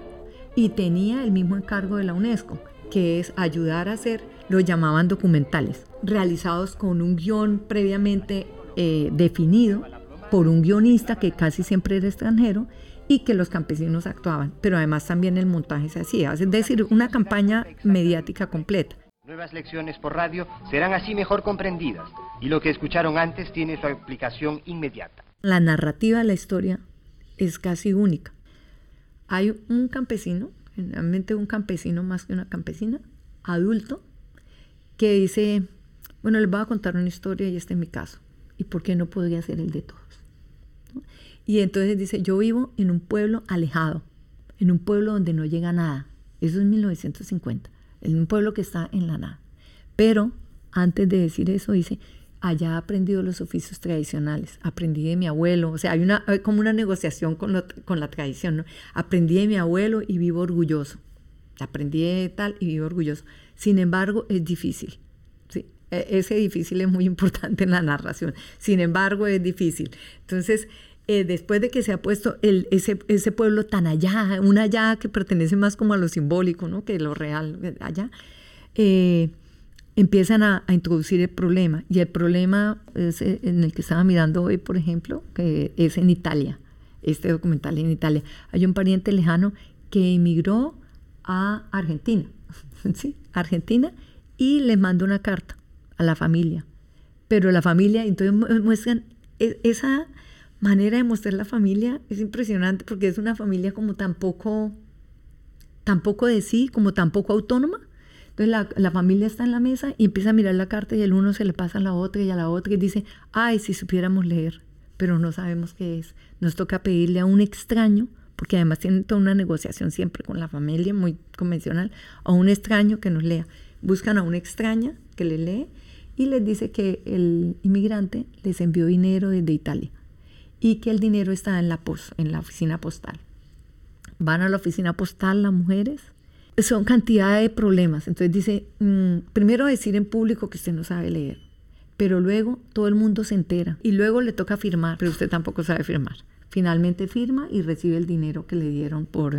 Speaker 2: y tenía el mismo encargo de la UNESCO, que es ayudar a hacer, lo llamaban documentales, realizados con un guion previamente eh, definido por un guionista que casi siempre era extranjero y que los campesinos actuaban, pero además también el montaje se hacía, es decir, una campaña mediática completa.
Speaker 12: Nuevas lecciones por radio serán así mejor comprendidas y lo que escucharon antes tiene su aplicación inmediata.
Speaker 2: La narrativa de la historia es casi única. Hay un campesino, generalmente un campesino más que una campesina, adulto, que dice, bueno, les voy a contar una historia y este es mi caso. ¿Y por qué no podría ser el de todos? Y entonces dice, yo vivo en un pueblo alejado, en un pueblo donde no llega nada. Eso es 1950 en un pueblo que está en la nada. Pero antes de decir eso, dice, allá he aprendido los oficios tradicionales, aprendí de mi abuelo, o sea, hay, una, como una negociación con, con la tradición, ¿no? Aprendí de mi abuelo y vivo orgulloso, aprendí de tal y vivo orgulloso. Sin embargo, es difícil. E, ese difícil es muy <laughs> importante en la narración, sin embargo, es difícil. Entonces, eh, después de que se ha puesto ese, pueblo tan allá, un allá que pertenece más como a lo simbólico, ¿no? Que lo real, eh, allá, eh, empiezan a, introducir el problema. Y el problema en el que estaba mirando hoy, por ejemplo, que es en Italia, este documental en Italia. Hay un pariente lejano que emigró a Argentina, <laughs> ¿sí? Argentina, y le mandó una carta a la familia. Pero la familia, entonces muestran e, esa manera de mostrar la familia, es impresionante porque es una familia como tan poco, tan poco de sí, como tan poco autónoma. Entonces la, la, familia está en la mesa y empieza a mirar la carta y el uno se le pasa a la otra y a la otra y dice, ay, si supiéramos leer, pero no sabemos qué es. Nos toca pedirle a un extraño porque además tienen toda una negociación siempre con la familia, muy convencional, a un extraño que nos lea. Buscan a una extraña que le lee y les dice que el inmigrante les envió dinero desde Italia y que el dinero está en la, en la oficina postal. Van a la oficina postal las mujeres. Son cantidad de problemas. Entonces dice, mm, primero decir en público que usted no sabe leer, pero luego todo el mundo se entera y luego le toca firmar, pero usted tampoco sabe firmar. Finalmente firma y recibe el dinero que le dieron por,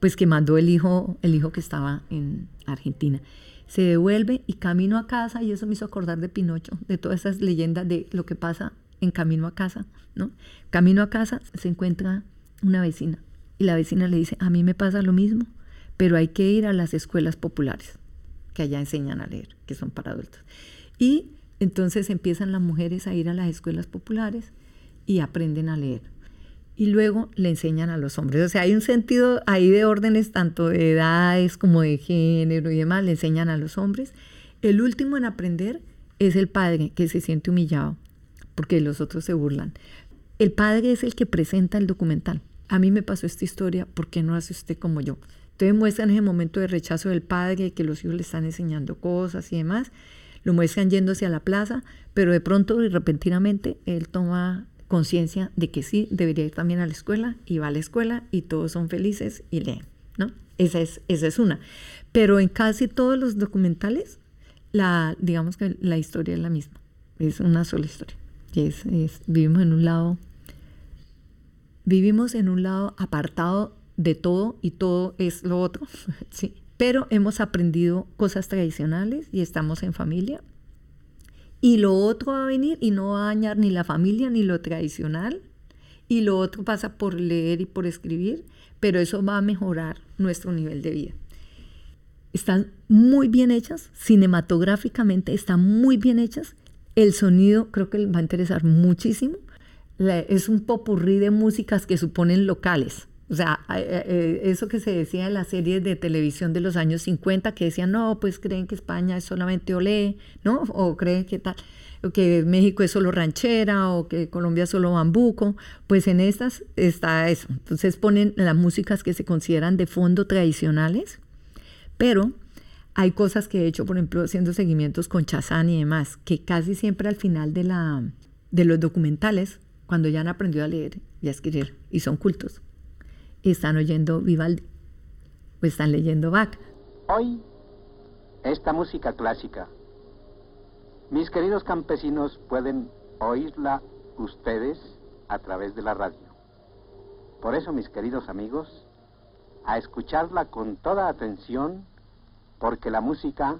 Speaker 2: pues que mandó el hijo, el hijo que estaba en Argentina. Se devuelve y camino a casa, y eso me hizo acordar de Pinocho, de todas esas leyendas de lo que pasa en camino a casa, ¿no? Camino a casa se encuentra una vecina y la vecina le dice, a mí me pasa lo mismo, pero hay que ir a las escuelas populares, que allá enseñan a leer, que son para adultos. Y entonces empiezan las mujeres a ir a las escuelas populares y aprenden a leer y luego le enseñan a los hombres. O sea, hay un sentido ahí de órdenes tanto de edades como de género y demás, le enseñan a los hombres. El último en aprender es el padre, que se siente humillado, porque los otros se burlan. El padre es el que presenta el documental. A mí me pasó esta historia, ¿por qué no hace usted como yo? Entonces muestran ese momento de rechazo del padre, que los hijos le están enseñando cosas y demás. Lo muestran yéndose a la plaza, pero de pronto y repentinamente él toma conciencia de que sí, debería ir también a la escuela y va a la escuela y todos son felices y leen, ¿no? Esa es, esa es una. Pero en casi todos los documentales, digamos que la historia es la misma, es una sola historia. Es, vivimos en un lado, vivimos en un lado apartado de todo y todo es lo otro, <laughs> ¿sí? Pero hemos aprendido cosas tradicionales y estamos en familia y lo otro va a venir y no va a dañar ni la familia ni lo tradicional. Y lo otro pasa por leer y por escribir, pero eso va a mejorar nuestro nivel de vida. Están muy bien hechas, cinematográficamente están muy bien hechas. El sonido creo que les va a interesar muchísimo. es un popurrí de músicas que suponen locales. O sea, eh, eh, eso que se decía en las series de televisión de los años 50, que decían, no, pues creen que España es solamente olé, ¿no? O creen que tal, que México es solo ranchera, o que Colombia es solo bambuco. Pues en estas está eso. Entonces ponen las músicas que se consideran de fondo tradicionales, pero hay cosas que he hecho, por ejemplo, haciendo seguimientos con Chazán y demás, que casi siempre al final de, la, de los documentales, cuando ya han aprendido a leer y a escribir, y son cultos, están oyendo Vivaldi o están leyendo Bach.
Speaker 13: Hoy, esta música clásica, mis queridos campesinos pueden oírla ustedes a través de la radio. Por eso, mis queridos amigos, a escucharla con toda atención, porque la música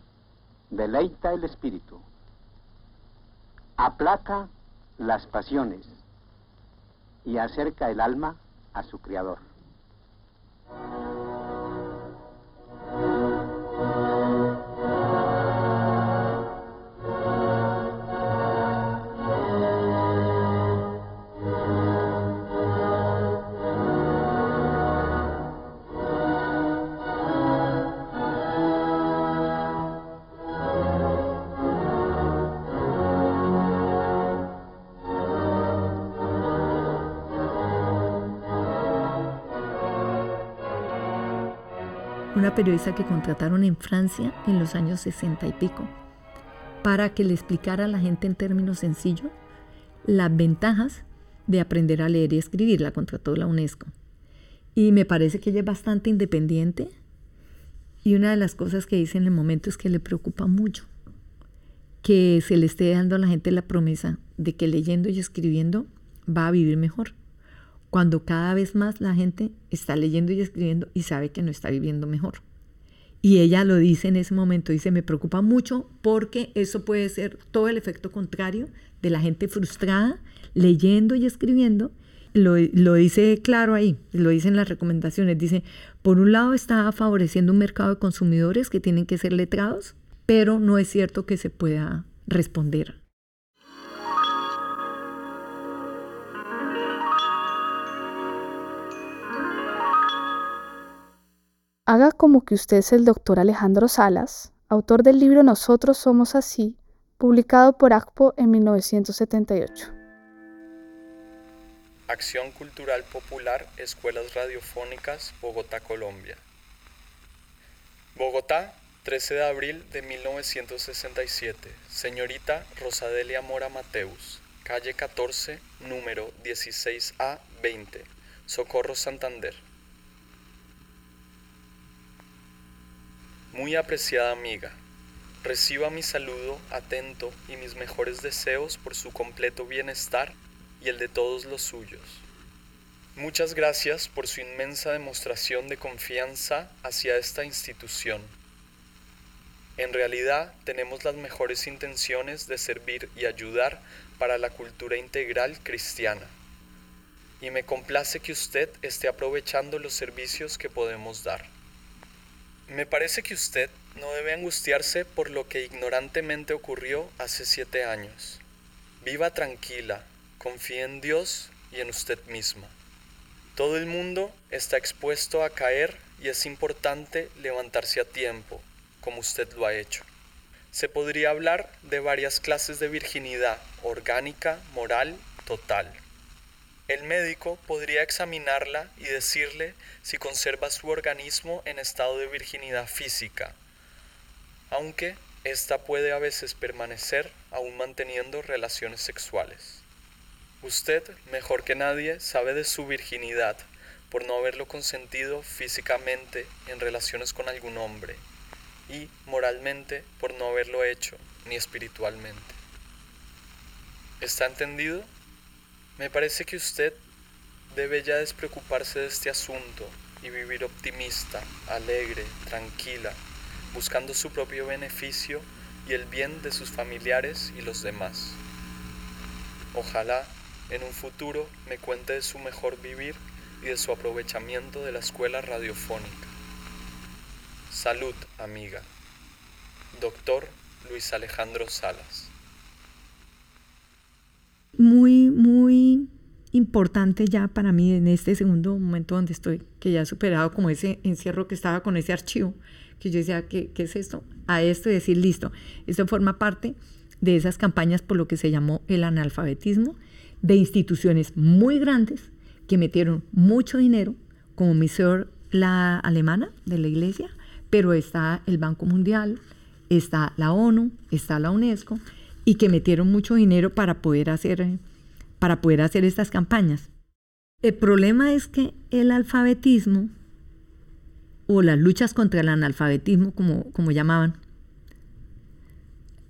Speaker 13: deleita el espíritu, aplaca las pasiones y acerca el alma a su creador.
Speaker 2: Periodista que contrataron en Francia en los años 60 y pico para que le explicara a la gente en términos sencillos las ventajas de aprender a leer y escribir. La contrató la UNESCO. Y me parece que ella es bastante independiente y una de las cosas que dice en el momento es que le preocupa mucho que se le esté dando a la gente la promesa de que leyendo y escribiendo va a vivir mejor. Cuando cada vez más la gente está leyendo y escribiendo y sabe que no está viviendo mejor. Y ella lo dice en ese momento, dice, me preocupa mucho porque eso puede ser todo el efecto contrario de la gente frustrada leyendo y escribiendo. Lo, lo, dice claro ahí, lo dice en las recomendaciones. Dice, por un lado está favoreciendo un mercado de consumidores que tienen que ser letrados, pero no es cierto que se pueda responder
Speaker 4: Haga como que usted es el doctor Alejandro Salas, autor del libro Nosotros Somos Así, publicado por ACPO en 1978.
Speaker 7: Acción Cultural Popular, Escuelas Radiofónicas, Bogotá, Colombia. Bogotá, 13 de abril de 1967. Señorita Rosadelia Mora Mateus, calle 14, número 16A 20, Socorro Santander. Muy apreciada amiga, reciba mi saludo atento y mis mejores deseos por su completo bienestar y el de todos los suyos. Muchas gracias por su inmensa demostración de confianza hacia esta institución. En realidad tenemos las mejores intenciones de servir y ayudar para la cultura integral cristiana. Y me complace que usted esté aprovechando los servicios que podemos dar. Me parece que usted no debe angustiarse por lo que ignorantemente ocurrió hace siete años. Viva tranquila, confíe en Dios y en usted misma. Todo el mundo está expuesto a caer y es importante levantarse a tiempo, como usted lo ha hecho. Se podría hablar de varias clases de virginidad, orgánica, moral, total. El médico podría examinarla y decirle si conserva su organismo en estado de virginidad física, aunque ésta puede a veces permanecer aún manteniendo relaciones sexuales. Usted, mejor que nadie, sabe de su virginidad por no haberlo consentido físicamente en relaciones con algún hombre y moralmente por no haberlo hecho ni espiritualmente. ¿Está entendido? Me parece que usted debe ya despreocuparse de este asunto y vivir optimista, alegre, tranquila, buscando su propio beneficio y el bien de sus familiares y los demás. Ojalá en un futuro me cuente de su mejor vivir y de su aprovechamiento de la escuela radiofónica. Salud, amiga. Doctor Luis Alejandro Salas
Speaker 2: muy, muy importante ya para mí en este segundo momento donde estoy, que ya he superado como ese encierro que estaba con ese archivo, que yo decía, ¿qué, qué es esto? A esto y decir, listo, esto forma parte de esas campañas por lo que se llamó el analfabetismo, de instituciones muy grandes que metieron mucho dinero, como Miseur la alemana de la iglesia, pero está el Banco Mundial, está la ONU, está la UNESCO, y que metieron mucho dinero para poder hacer, para poder hacer estas campañas. El problema es que el alfabetismo o las luchas contra el analfabetismo, como, como llamaban,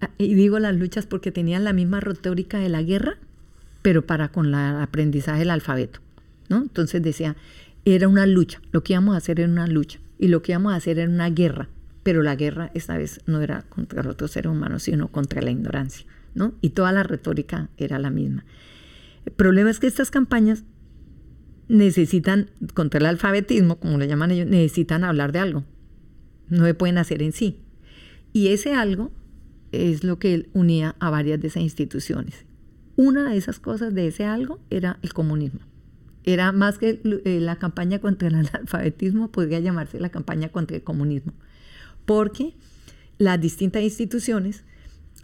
Speaker 2: ah, y digo las luchas porque tenían la misma retórica de la guerra, pero para con el aprendizaje del alfabeto. ¿no? Entonces decía, era una lucha, lo que íbamos a hacer era una lucha, y lo que íbamos a hacer era una guerra pero la guerra esta vez no era contra otros seres humanos, sino contra la ignorancia, ¿no? Y toda la retórica era la misma. El problema es que estas campañas necesitan, contra el alfabetismo, como le llaman ellos, necesitan hablar de algo. No se pueden hacer en sí. Y ese algo es lo que unía a varias de esas instituciones. Una de esas cosas de ese algo era el comunismo. Era más que eh, la campaña contra el <laughs> analfabetismo, podría llamarse la campaña contra el comunismo porque las distintas instituciones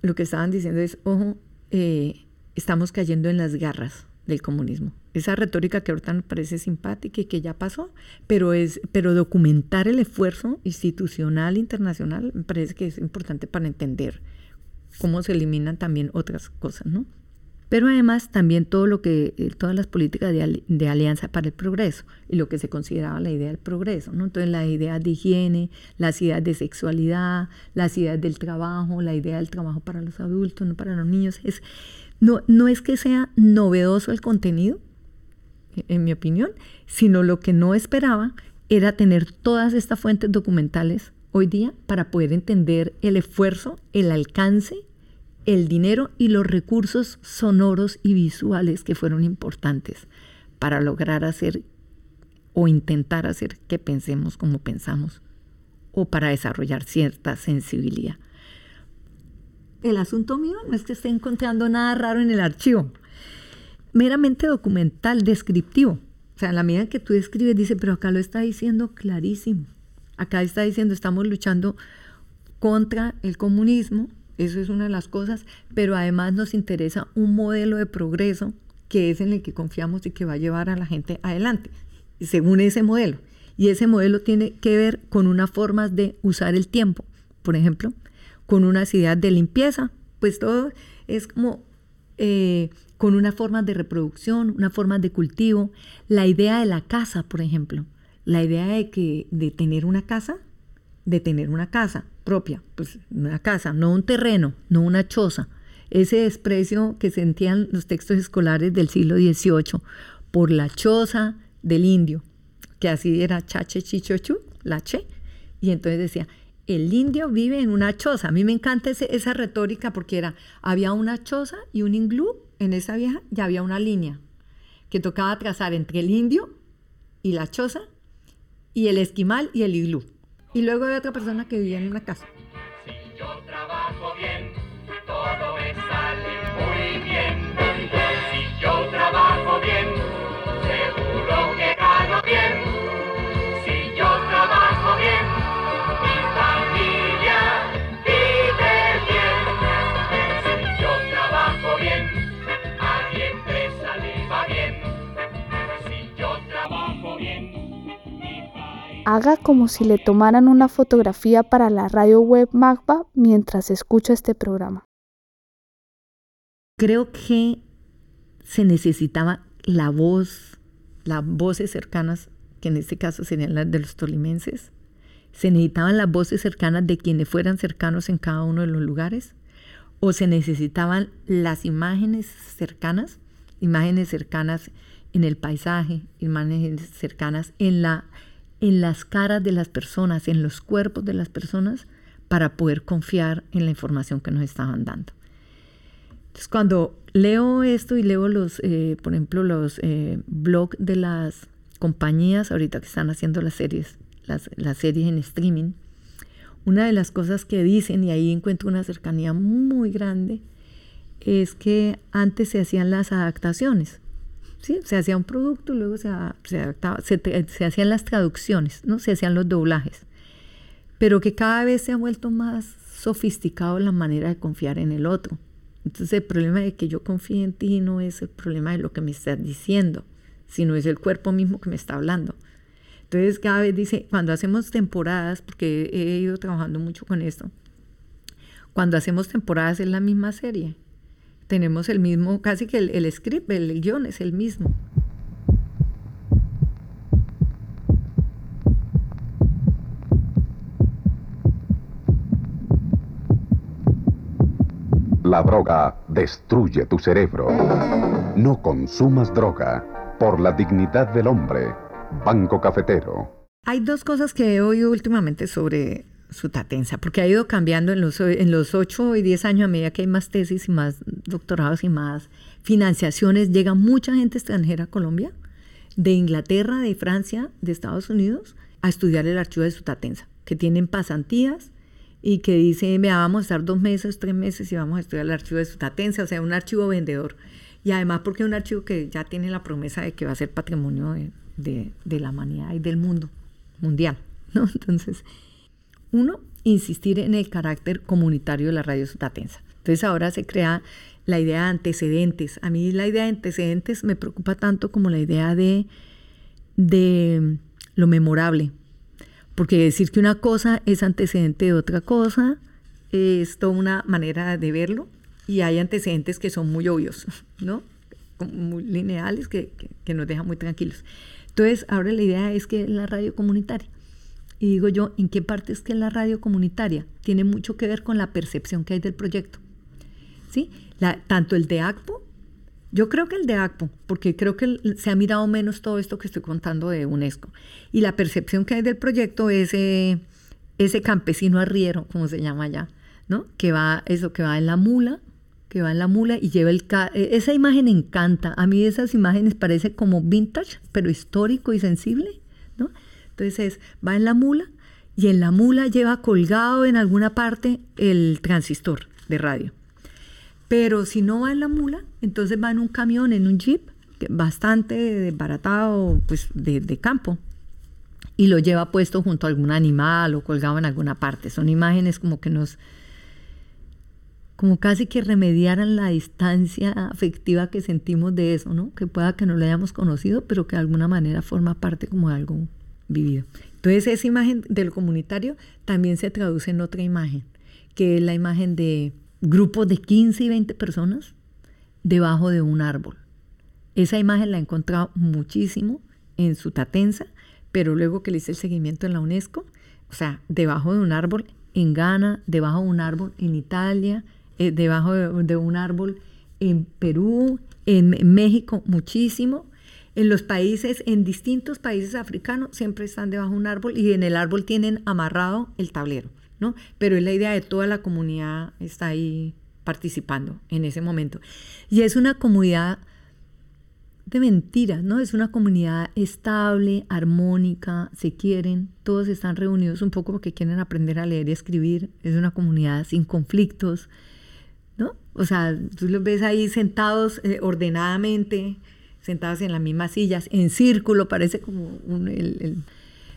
Speaker 2: lo que estaban diciendo es, ojo, eh, estamos cayendo en las garras del comunismo. Esa retórica que ahorita nos parece simpática y que ya pasó, pero, es, pero documentar el esfuerzo institucional internacional me parece que es importante para entender cómo se eliminan también otras cosas, ¿no? pero además también todo lo que, eh, todas las políticas de, alianza para el progreso y lo que se consideraba la idea del progreso, ¿no? Entonces la idea de higiene, las ideas de sexualidad, las ideas del trabajo, la idea del trabajo para los adultos, no para los niños, es, no, no es que sea novedoso el contenido, en mi opinión, sino lo que no esperaba era tener todas estas fuentes documentales hoy día para poder entender el esfuerzo, el alcance, el dinero y los recursos sonoros y visuales que fueron importantes para lograr hacer o intentar hacer que pensemos como pensamos o para desarrollar cierta sensibilidad. El asunto mío no es que esté encontrando nada raro en el archivo, meramente documental, descriptivo. O sea, en la medida que tú escribes, dice, pero acá lo está diciendo clarísimo. Acá está diciendo, estamos luchando contra el comunismo, eso es una de las cosas, pero además nos interesa un modelo de progreso que es en el que confiamos y que va a llevar a la gente adelante, según ese modelo. Y ese modelo tiene que ver con unas formas de usar el tiempo, por ejemplo, con unas ideas de limpieza, pues todo es como eh, con unas formas de reproducción, unas formas de cultivo, la idea de la casa, por ejemplo, la idea de que de tener una casa, de tener una casa propia, pues una casa, no un terreno, no una choza. Ese desprecio que sentían los textos escolares del siglo XVIII por la choza del indio, que así era chache chichochu, la che, y entonces decía, el indio vive en una choza. A mí me encanta esa retórica porque era, había una choza y un inglú en esa vieja y había una línea que tocaba trazar entre el indio y la choza y el esquimal y el iglú. Y luego había otra persona que vivía en una casa.
Speaker 14: Si yo trabajo bien, todo me sale muy bien. Si yo trabajo bien, seguro que gano bien.
Speaker 4: Haga como si le tomaran una fotografía para la radio web Magba mientras escucha este programa.
Speaker 2: Creo que se necesitaba la voz, las voces cercanas, que en este caso serían las de los tolimenses. Se necesitaban las voces cercanas de quienes fueran cercanos en cada uno de los lugares. O se necesitaban las imágenes cercanas, imágenes cercanas en el paisaje, imágenes cercanas en la en las caras de las personas, en los cuerpos de las personas, para poder confiar en la información que nos estaban dando. Entonces, cuando leo esto y leo los, eh, por ejemplo, los eh, blogs de las compañías ahorita que están haciendo las series, las, las series en streaming, una de las cosas que dicen, y ahí encuentro una cercanía muy grande, es que antes se hacían las adaptaciones ¿sí? Se hacía un producto, luego se, se, hacían las traducciones, ¿no? Se hacían los doblajes. Pero que cada vez se ha vuelto más sofisticado la manera de confiar en el otro. Entonces el problema de que yo confíe en ti no es el problema de lo que me estás diciendo, sino es el cuerpo mismo que me está hablando. Entonces cada vez dice, cuando hacemos temporadas, porque he ido trabajando mucho con esto, cuando hacemos temporadas es la misma serie tenemos el mismo, casi que el, script, el, guion es el mismo.
Speaker 15: La droga destruye tu cerebro. No consumas droga por la dignidad del hombre. Banco Cafetero.
Speaker 2: Hay dos cosas que he oído últimamente sobre su porque ha ido cambiando en los, en los 8 y 10 años a medida que hay más tesis y más doctorados y más financiaciones. Llega mucha gente extranjera a Colombia, de Inglaterra, de Francia, de Estados Unidos, a estudiar el archivo de su tatenza, que tienen pasantías y que dicen, vea, vamos a estar dos meses, tres meses y vamos a estudiar el archivo de su tatenza, o sea, un archivo vendedor. Y además porque es un archivo que ya tiene la promesa de que va a ser patrimonio de, de, de la humanidad y del mundo mundial, ¿no? <laughs> Entonces, uno, insistir en el carácter comunitario de la radio sutatensa. Entonces ahora se crea la idea de antecedentes. A mí la idea de antecedentes me preocupa tanto como la idea de, de lo memorable. Porque decir que una cosa es antecedente de otra cosa es toda una manera de verlo y hay antecedentes que son muy obvios, <laughs> ¿no? Muy lineales que, nos dejan muy tranquilos. Entonces ahora la idea es que la radio comunitaria. Y digo yo, ¿en qué parte es que la radio comunitaria tiene mucho que ver con la percepción que hay del proyecto? ¿Sí? tanto el de ACPO Yo creo que el de ACPO, porque creo que se ha mirado menos todo esto que estoy contando de UNESCO. Y la percepción que hay del proyecto es eh, ese campesino arriero, como se llama allá, ¿no? Que va, eso, que va en la mula, que va en la mula y lleva el... E, esa imagen encanta. A mí esas imágenes parece como vintage, pero histórico y sensible, ¿no? Entonces va en la mula y en la mula lleva colgado en alguna parte el transistor de radio. Pero si no va en la mula, entonces va en un camión, en un jeep, bastante desbaratado, pues de, de campo, y lo lleva puesto junto a algún animal o colgado en alguna parte. Son imágenes como que nos, como casi que remediaran la distancia afectiva que sentimos de eso, ¿no? Que pueda que no lo hayamos conocido, pero que de alguna manera forma parte como de algo vivido. Entonces esa imagen del comunitario también se traduce en otra imagen, que es la imagen de grupos de 15 y 20 personas debajo de un árbol. Esa imagen la he encontrado muchísimo en Sutatensa, pero luego que le hice el seguimiento en la UNESCO, o sea, debajo de un árbol en Ghana, debajo de un árbol en Italia, eh, debajo de, un árbol en Perú, en México muchísimo. En los países, en distintos países africanos, siempre están debajo de un árbol y en el árbol tienen amarrado el tablero. Pero es la idea de toda la comunidad está ahí participando en ese momento. Y es una comunidad de mentiras, ¿no? Es una comunidad estable, armónica, se quieren, todos están reunidos un poco porque quieren aprender a leer y escribir. Es una comunidad sin conflictos, ¿no? O sea, tú los ves ahí sentados eh, ordenadamente, sentados en las mismas sillas, en círculo, parece como un, el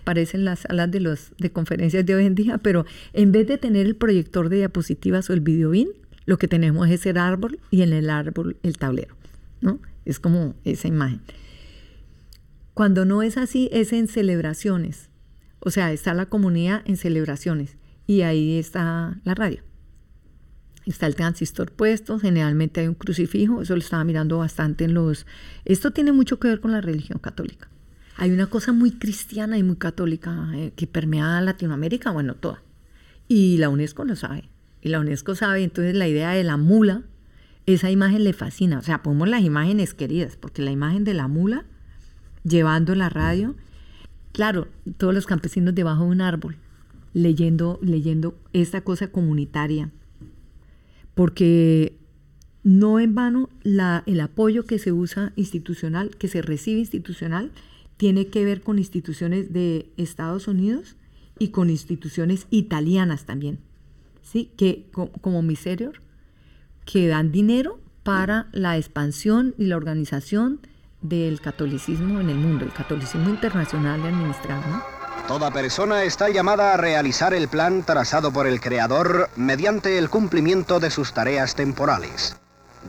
Speaker 2: aparecen las salas de, los, de conferencias de hoy en día, pero en vez de tener el proyector de diapositivas o el videobin, lo que tenemos es el árbol y en el árbol el tablero, ¿no? Es como esa imagen. Cuando no es así, es en celebraciones. O sea, está la comunidad en celebraciones y ahí está la radio. Está el transistor puesto, generalmente hay un crucifijo, eso lo estaba mirando bastante en los... Esto tiene mucho que ver con la religión católica hay una cosa muy cristiana y muy católica eh, que permea a Latinoamérica, bueno, toda. Y la UNESCO lo sabe. Y la UNESCO sabe, entonces la idea de la mula, esa imagen le fascina. O sea, ponemos las imágenes queridas, porque la imagen de la mula llevando la radio, claro, todos los campesinos debajo de un árbol, leyendo, leyendo esta cosa comunitaria. Porque no en vano la, el apoyo que se usa institucional, que se recibe institucional, tiene que ver con instituciones de Estados Unidos y con instituciones italianas también, ¿sí? que como Miserior, que dan dinero para la expansión y la organización del catolicismo en el mundo, el catolicismo internacional administrado.
Speaker 16: Toda persona está llamada a realizar el plan trazado por el Creador mediante el cumplimiento de sus tareas temporales.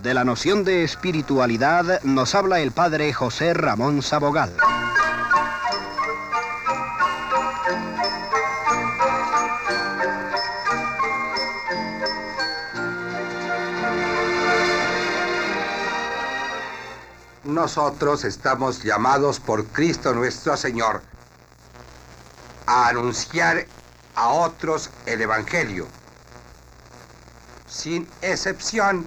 Speaker 16: De la noción de espiritualidad nos habla el padre José Ramón Sabogal.
Speaker 17: nosotros estamos llamados por Cristo nuestro Señor a anunciar a otros el Evangelio. Sin excepción,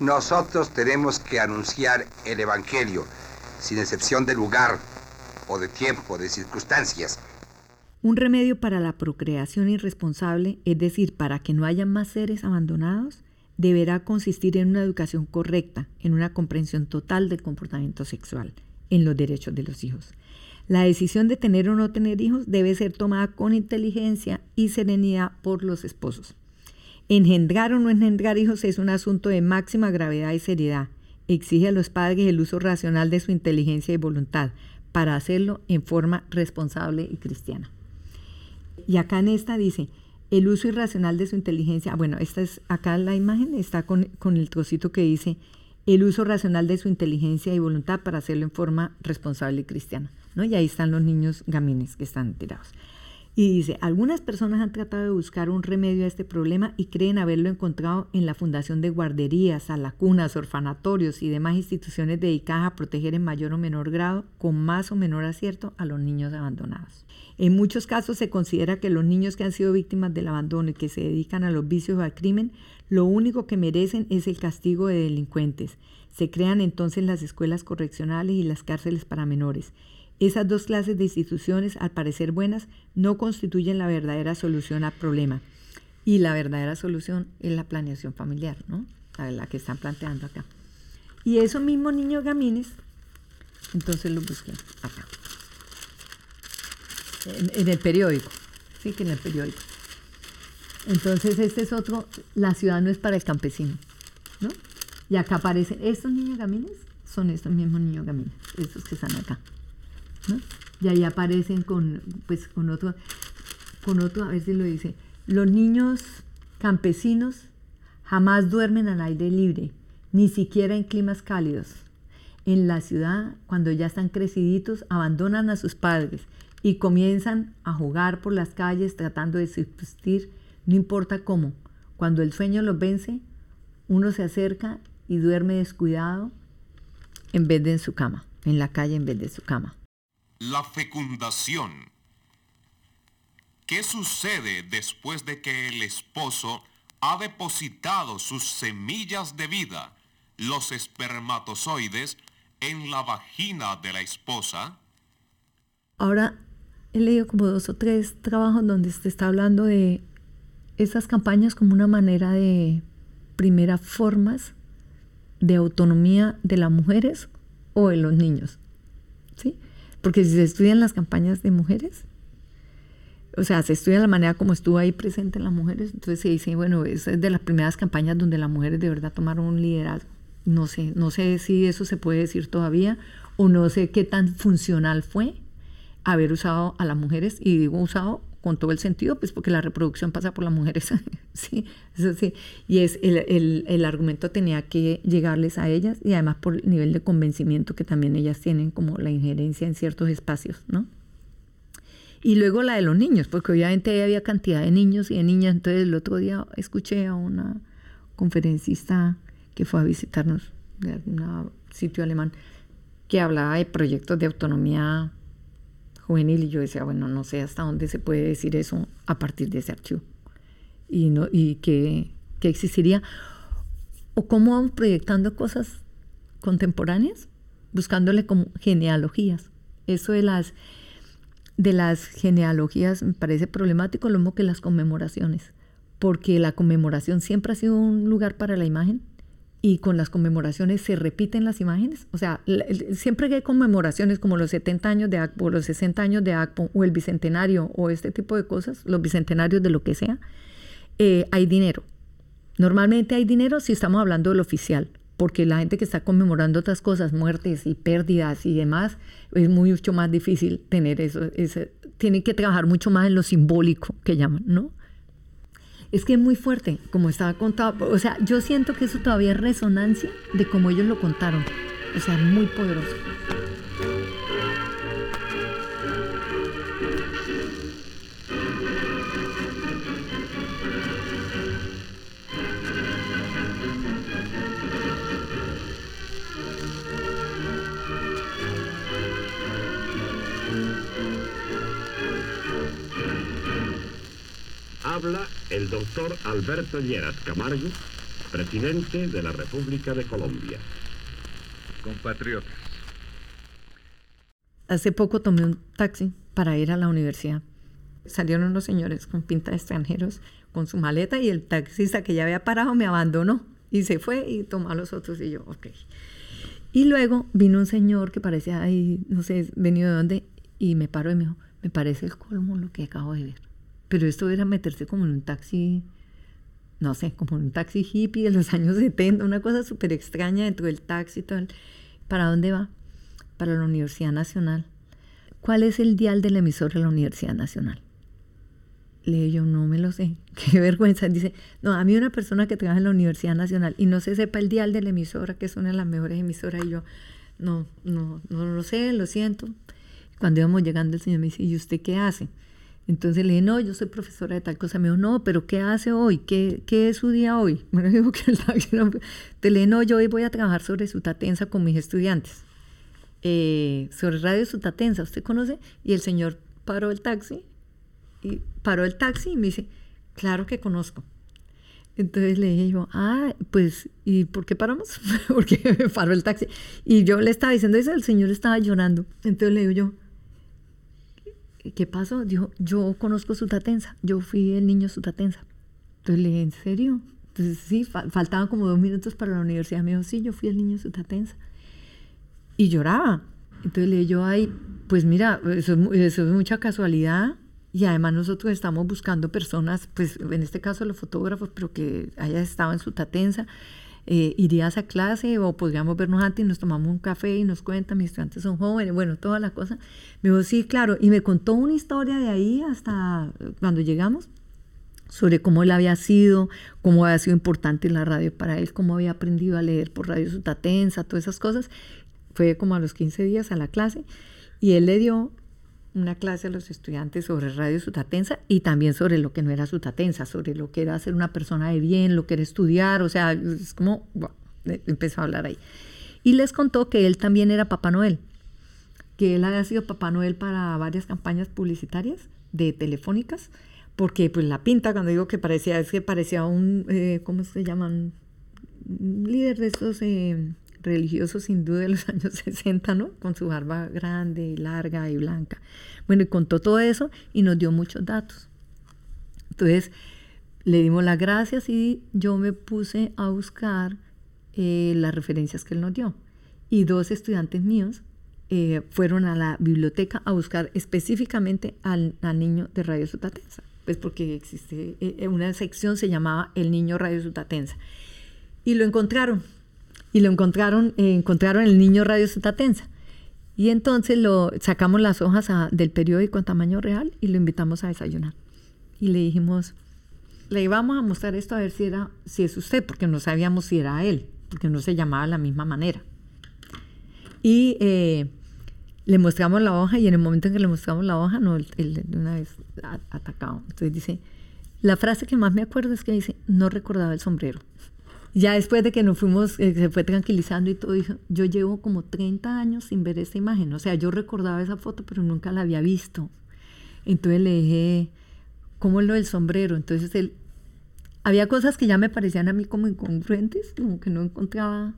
Speaker 17: nosotros tenemos que anunciar el Evangelio, sin excepción de lugar o de tiempo, de circunstancias.
Speaker 2: Un remedio para la procreación irresponsable, es decir, para que no haya más seres abandonados, deberá consistir en una educación correcta, en una comprensión total del comportamiento sexual, en los derechos de los hijos. La decisión de tener o no tener hijos debe ser tomada con inteligencia y serenidad por los esposos. Engendrar o no engendrar hijos es un asunto de máxima gravedad y seriedad. Exige a los padres el uso racional de su inteligencia y voluntad para hacerlo en forma responsable y cristiana. Y acá en esta dice, el uso irracional de su inteligencia, bueno, esta es acá la imagen está con, con, el trocito que dice el uso racional de su inteligencia y voluntad para hacerlo en forma responsable y cristiana, Y ahí están los niños gamines que están tirados. Y dice, algunas personas han tratado de buscar un remedio a este problema y creen haberlo encontrado en la fundación de guarderías, alacunas, orfanatorios y demás instituciones dedicadas a proteger en mayor o menor grado, con más o menor acierto, a los niños abandonados. En muchos casos se considera que los niños que han sido víctimas del abandono y que se dedican a los vicios o al crimen, lo único que merecen es el castigo de delincuentes. Se crean entonces las escuelas correccionales y las cárceles para menores. Esas dos clases de instituciones, al parecer buenas, no constituyen la verdadera solución al problema. Y la verdadera solución es la planeación familiar, ¿no? La, que están planteando acá. Y esos mismos niños gamines, entonces los busqué acá. En, en el periódico. Sí, que en el periódico. Entonces este es otro, la ciudad no es para el campesino, ¿no? Y acá aparecen, estos niños gamines son estos mismos niños gamines, estos que están acá. Y ahí aparecen con, pues, con otro, con otro, a ver si lo dice, los niños campesinos jamás duermen al aire libre, ni siquiera en climas cálidos. En la ciudad, cuando ya están creciditos, abandonan a sus padres y comienzan a jugar por las calles tratando de subsistir, no importa cómo. Cuando el sueño los vence, uno se acerca y duerme descuidado en vez de en su cama, en la calle en vez de su cama
Speaker 18: la fecundación. ¿Qué sucede después de que el esposo ha depositado sus semillas de vida, los espermatozoides, en la vagina de la esposa?
Speaker 2: Ahora he leído como dos o tres trabajos donde se está hablando de esas campañas como una manera de primeras formas de autonomía de las mujeres o de los niños. ¿sí? Porque si se estudian las campañas de mujeres, o sea, se estudia la manera como estuvo ahí presente las mujeres, entonces se dice, bueno, es de las primeras campañas donde las mujeres de verdad tomaron un liderazgo. No sé, no sé si eso se puede decir todavía o no sé qué tan funcional fue haber usado a las mujeres, y digo usado con todo el sentido, pues porque la reproducción pasa por las mujeres, <laughs> sí, eso sí, y es el, el, el, argumento tenía que llegarles a ellas y además por el nivel de convencimiento que también ellas tienen como la injerencia en ciertos espacios, ¿no? Y luego la de los niños, porque obviamente había cantidad de niños y de niñas, entonces el otro día escuché a una conferencista que fue a visitarnos de un sitio alemán que hablaba de proyectos de autonomía juvenil y yo decía, bueno, no sé hasta dónde se puede decir eso a partir de ese archivo y, no, y que, que existiría. O cómo vamos proyectando cosas contemporáneas buscándole como genealogías. Eso de las, de las genealogías me parece problemático, lo mismo que las conmemoraciones, porque la conmemoración siempre ha sido un lugar para la imagen y con las conmemoraciones se repiten las imágenes. O sea, siempre que hay conmemoraciones como los 70 años de ACPO, los 60 años de ACPO, o el bicentenario, o este tipo de cosas, los bicentenarios de lo que sea, eh, hay dinero. Normalmente hay dinero si estamos hablando del oficial, porque la gente que está conmemorando otras cosas, muertes y pérdidas y demás, es mucho más difícil tener eso. tienen que trabajar mucho más en lo simbólico, que llaman, ¿no? Es que es muy fuerte, como estaba contado. O sea, yo siento que eso todavía es resonancia de cómo ellos lo contaron. O sea, muy poderoso.
Speaker 10: Habla el doctor Alberto Lleras Camargo, presidente de la República de Colombia.
Speaker 1: Compatriotas.
Speaker 2: Hace poco tomé un taxi para ir a la universidad. Salieron unos señores con pinta de extranjeros con su maleta y el taxista que ya había parado me abandonó y se fue y tomó a los otros y yo, ok. Y luego vino un señor que parecía ahí, no sé, venido de dónde, y me paró y me dijo, me parece el colmo lo que acabo de ver. Pero esto era meterse como en un taxi, no sé, como en un taxi hippie de los <laughs> años 70, una cosa súper extraña dentro del taxi todo. ¿Para dónde va? Para la Universidad Nacional. ¿Cuál es el dial del emisor de la Universidad Nacional? Le yo, no me lo sé. <laughs> Qué vergüenza. Dice, no, a mí una persona que trabaja en la Universidad Nacional y no se sepa el dial de la emisora, que es una de las mejores emisoras, y yo, no, no, no lo sé, lo siento. Cuando íbamos llegando, el señor me dice, ¿y usted qué hace? Entonces le dije, no, yo soy profesora de tal cosa. Me dijo, no, pero ¿qué hace hoy? ¿Qué, qué es su día hoy? <laughs> Me dijo que Te le dije, no, yo hoy voy a trabajar sobre Sutatensa con mis estudiantes. Eh, sobre Radio Sutatensa, ¿usted conoce? Y el señor paró el taxi, y paró el taxi y me dice, claro que conozco. Entonces le dije yo, ah, pues, ¿y por qué paramos? <laughs> Porque me paró el taxi. Y yo le estaba diciendo eso, el señor estaba llorando. Entonces le digo yo, ¿qué pasó? Dijo, yo conozco Sutatensa, yo fui el niño Sutatensa. Entonces le dije, ¿en serio? Entonces sí, faltaban como dos minutos para la universidad. Me dijo, sí, yo fui el niño Sutatensa. Y lloraba. Entonces le dije yo, ay, pues mira, eso es, mucha casualidad. Y además nosotros estamos buscando personas, pues en este caso los fotógrafos, pero que haya estado en Sutatensa. Eh, irías a clase o podríamos vernos antes y nos tomamos un café y nos cuentan, mis estudiantes son jóvenes, bueno, toda la cosa. Me dijo, sí, claro, y me contó una historia de ahí hasta cuando llegamos sobre cómo él había sido, cómo había sido importante la radio para él, cómo había aprendido a leer por Radio Sutatensa, todas esas cosas. Fue como a los 15 días a la clase y él le dio una clase a los estudiantes sobre Radio Sutatensa y también sobre lo que no era Sutatensa, sobre lo que era ser una persona de bien, lo que era estudiar, o sea, es como, empezó a hablar ahí. Y les contó que él también era Papá Noel, que él había sido Papá Noel para varias campañas publicitarias de telefónicas, porque pues la pinta, cuando digo que parecía, es que parecía un, eh, ¿cómo se llaman? Líder de estos eh, religiosos sin duda de los <laughs> años 60, ¿no? Con su barba grande, larga y blanca. Bueno, y contó todo eso y nos dio muchos datos. Entonces, le dimos las gracias y yo me puse a buscar eh, las referencias que él nos dio. Y dos estudiantes míos eh, fueron a la biblioteca a buscar específicamente al, niño de Radio Sutatensa, pues porque existe eh, una sección se llamaba El Niño Radio Sutatensa. Y lo encontraron y lo encontraron, eh, encontraron el niño Radio Sutatensa. Y entonces lo sacamos las hojas del periódico en tamaño real y lo invitamos a desayunar. Y le dijimos, le íbamos a mostrar esto a ver si era, si es usted, porque no sabíamos si era él, porque no se llamaba de la misma manera. Y eh, le mostramos la hoja y en el momento en que le mostramos la hoja, no, él, una vez atacado. Entonces dice, la frase que más me acuerdo es que dice, no recordaba el sombrero. Ya después de que nos fuimos, eh, se fue tranquilizando y todo, dijo, yo llevo como 30 años sin ver esta imagen. O sea, yo recordaba esa foto, pero nunca la había visto. Entonces le dije, ¿cómo es lo del sombrero? Entonces él, había cosas que ya me parecían a mí como incongruentes, como que no encontraba.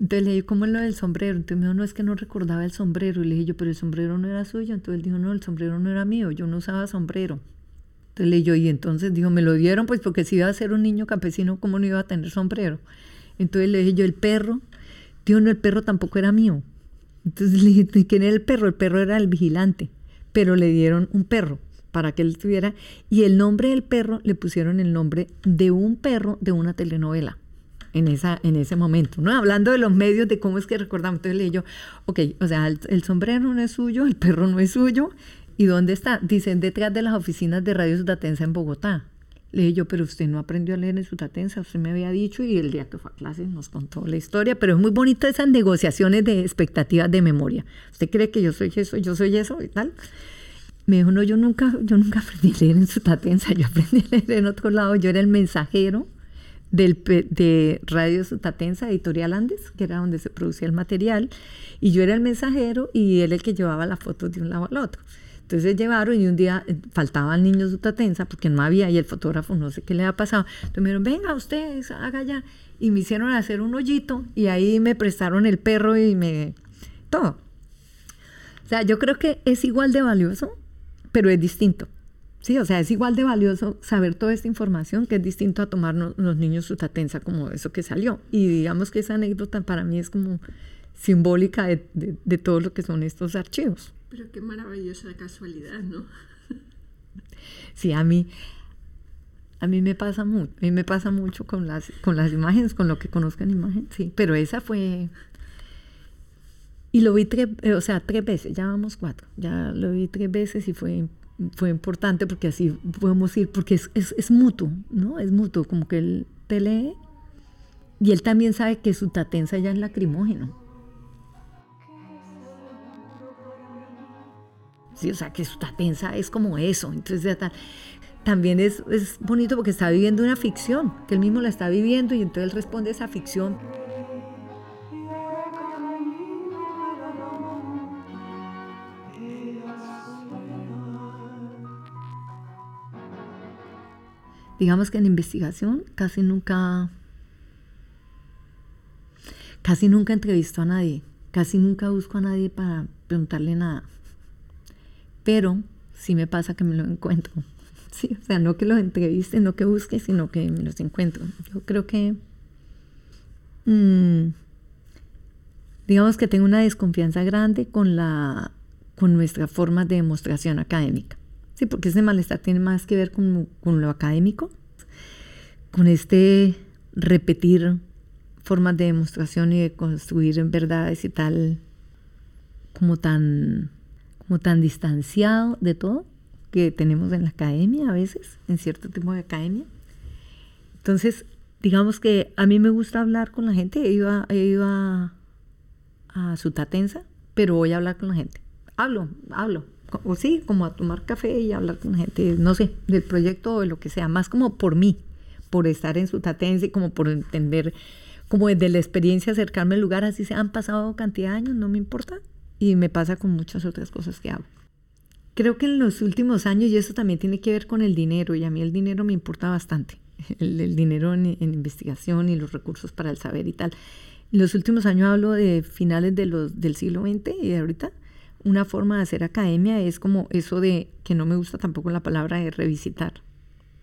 Speaker 2: Entonces le dije, ¿cómo es lo del sombrero? Entonces me dijo, no, es que no recordaba el sombrero. Y le dije yo, pero el sombrero no era suyo. Entonces él dijo, no, el sombrero no era mío, yo no usaba sombrero. Entonces leyó y entonces dijo, me lo dieron pues porque si iba a ser un niño campesino, ¿cómo no iba a tener sombrero? Entonces le dije yo, el perro, dijo, no, el perro tampoco era mío. Entonces <laughs> le dije, ¿quién era el perro? El perro era el vigilante, pero le dieron un perro para que él tuviera, y el nombre del perro le pusieron el nombre de un perro de una telenovela en, esa, en ese momento, ¿no? Hablando de los medios, de cómo es que recordamos. Entonces le dije yo, ok, o sea, el sombrero no es suyo, el perro no es suyo, ¿Y dónde está? Dicen detrás de las oficinas de Radio Sutatensa en Bogotá. Le dije yo, pero usted no aprendió a leer en Sutatensa, usted me había dicho y el día que fue a clase nos contó la historia, pero es muy bonito esas negociaciones de expectativas de memoria. ¿Usted cree que yo soy eso, yo soy eso y tal? Me dijo, no, yo nunca, yo nunca aprendí a leer en Sutatensa, yo aprendí a leer en otro lado, yo era el mensajero del, de Radio Sutatensa, Editorial Andes, que era donde se producía el material, y yo era el mensajero y él el que llevaba las fotos de un lado al otro. Entonces llevaron y un día eh, faltaban niños de Utatensa porque no había y el fotógrafo no sé qué le había pasado. Entonces me dijeron, venga ustedes, haga ya. Y me hicieron hacer un hoyito y ahí me prestaron el perro y me... todo. O sea, yo creo que es igual de valioso, pero es distinto. Sí, o sea, es igual de valioso saber toda esta información que es distinto a tomar los niños Utatensa como eso que salió. Y digamos que esa anécdota para mí es como simbólica de todo lo que son estos archivos.
Speaker 8: Pero qué maravillosa casualidad, ¿no?
Speaker 2: Sí, a mí, a mí me pasa mucho, a mí me pasa mucho con las, con las imágenes, con lo que conozco en imagen, sí, pero esa fue, y lo vi tres, eh, o sea, tres veces, ya vamos cuatro, ya lo vi tres veces y fue, fue importante porque así podemos ir, porque es, es, es mutuo, ¿no? Es mutuo, como que él te lee y él también sabe que su tatenza ya es lacrimógeno. O sea, que su tatensa es como eso. Entonces, también es, es bonito porque está viviendo una ficción, que él mismo la está viviendo y entonces él responde a esa ficción. digamos que en investigación casi nunca, casi nunca entrevisto a nadie, casi nunca busco a nadie para preguntarle nada. Pero sí me pasa que me lo encuentro. <laughs> Sí, o sea, no que los entreviste, no que busque, sino que me los encuentro. Yo creo que, mm, digamos que tengo una desconfianza grande con la con nuestra forma de demostración académica. Sí, porque ese malestar tiene más que ver con, con lo académico, con este repetir formas de demostración y de construir verdades y tal, como tan, como tan distanciado de todo que tenemos en la academia a veces, en cierto tipo de academia. Entonces, digamos que a mí me gusta hablar con la gente, he ido a, he ido a, a pero voy a hablar con la gente hablo, hablo. O sí, como a tomar café y hablar con gente, no sé, del proyecto o de lo que sea, más como por mí, por estar en su tatense, como por entender, como desde la experiencia acercarme al lugar, así se han pasado cantidad de años, no me importa. Y me pasa con muchas otras cosas que hago. Creo que en los últimos años, y eso también tiene que ver con el dinero, y a mí el dinero me importa bastante, <laughs> el, dinero en, investigación y los recursos para el saber y tal. En los últimos años hablo de finales de los, del siglo XX y de ahorita, una forma de hacer academia es como eso de, que no me gusta tampoco la palabra de revisitar,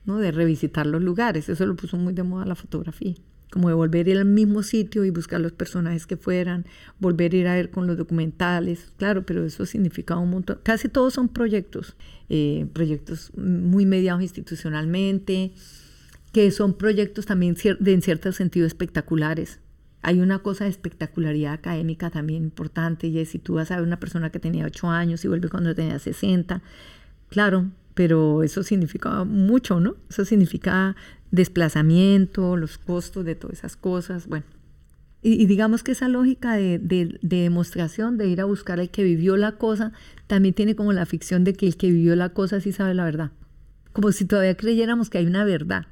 Speaker 2: ¿no? De revisitar los lugares. Eso lo puso muy de moda la fotografía. Como de volver a ir al mismo sitio y buscar los personajes que fueran, volver a ir a ver con los documentales. Claro, pero eso significa un montón. Casi todos son proyectos, eh, proyectos muy mediados institucionalmente, que son proyectos también de, en cierto sentido espectaculares hay una cosa de espectacularidad académica también importante, y es si tú vas a ver una persona que tenía 8 años y vuelve cuando tenía 60, claro, pero eso significa mucho, ¿no? Eso significa desplazamiento, los costos de todas esas cosas, bueno. Y, digamos que esa lógica de, de, demostración, de ir a buscar al que vivió la cosa, también tiene como la ficción de que el que vivió la cosa sí sabe la verdad. Como si todavía creyéramos que hay una verdad.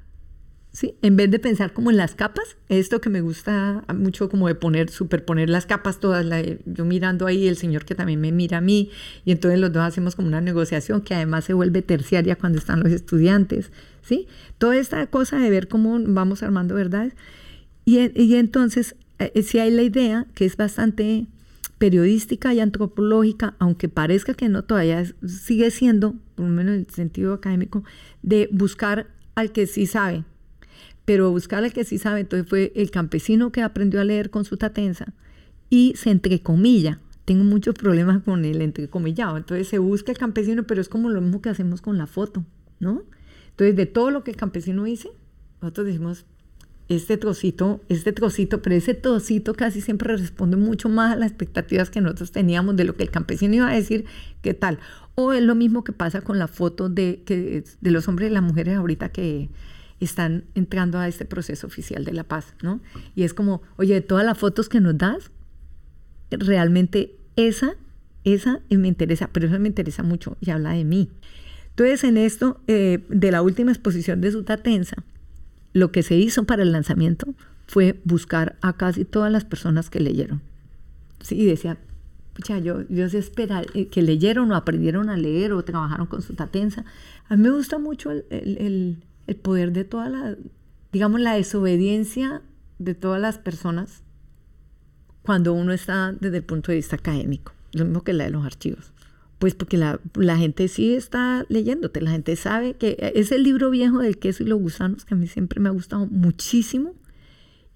Speaker 2: ¿Sí? En vez de pensar como en las capas, esto que me gusta mucho como de poner, superponer las capas todas, yo mirando ahí, el señor que también me mira a mí, y entonces los dos hacemos como una negociación que además se vuelve terciaria cuando están los estudiantes, ¿sí? Toda esta cosa de ver cómo vamos armando verdades. Y, entonces, eh, si hay la idea que es bastante periodística y antropológica, aunque parezca que no todavía sigue siendo, por lo menos en el sentido académico, de buscar al que sí sabe, pero buscar al que sí sabe, entonces fue el campesino que aprendió a leer con su tatenza y se entrecomilla. Tengo muchos problemas con el entrecomillado. Entonces se busca el campesino, pero es como lo mismo que hacemos con la foto, ¿no? Entonces, de todo lo que el campesino dice, nosotros decimos, este trocito, este trocito, pero ese trocito casi siempre responde mucho más a las expectativas que nosotros teníamos de lo que el campesino iba a decir, qué tal. O es lo mismo que pasa con la foto de, que, de los hombres y las mujeres ahorita que están entrando a este proceso oficial de la paz, ¿no? Y es como, oye, de todas las fotos que nos das, realmente esa, esa me interesa, pero eso me interesa mucho y habla de mí. Entonces, en esto, eh, de la última exposición de Sutatensa, lo que se hizo para el lanzamiento fue buscar a casi todas las personas que leyeron. Sí, y decía, pucha, yo, yo sé esperar eh, que leyeron o aprendieron a leer o trabajaron con Sutatensa. A mí me gusta mucho el poder de toda la, digamos, la desobediencia de todas las personas cuando uno está desde el punto de vista académico, lo mismo que la de los archivos. Pues porque la, la, gente sí está leyéndote, la gente sabe que es el libro viejo del queso y los gusanos que a mí siempre me ha gustado muchísimo,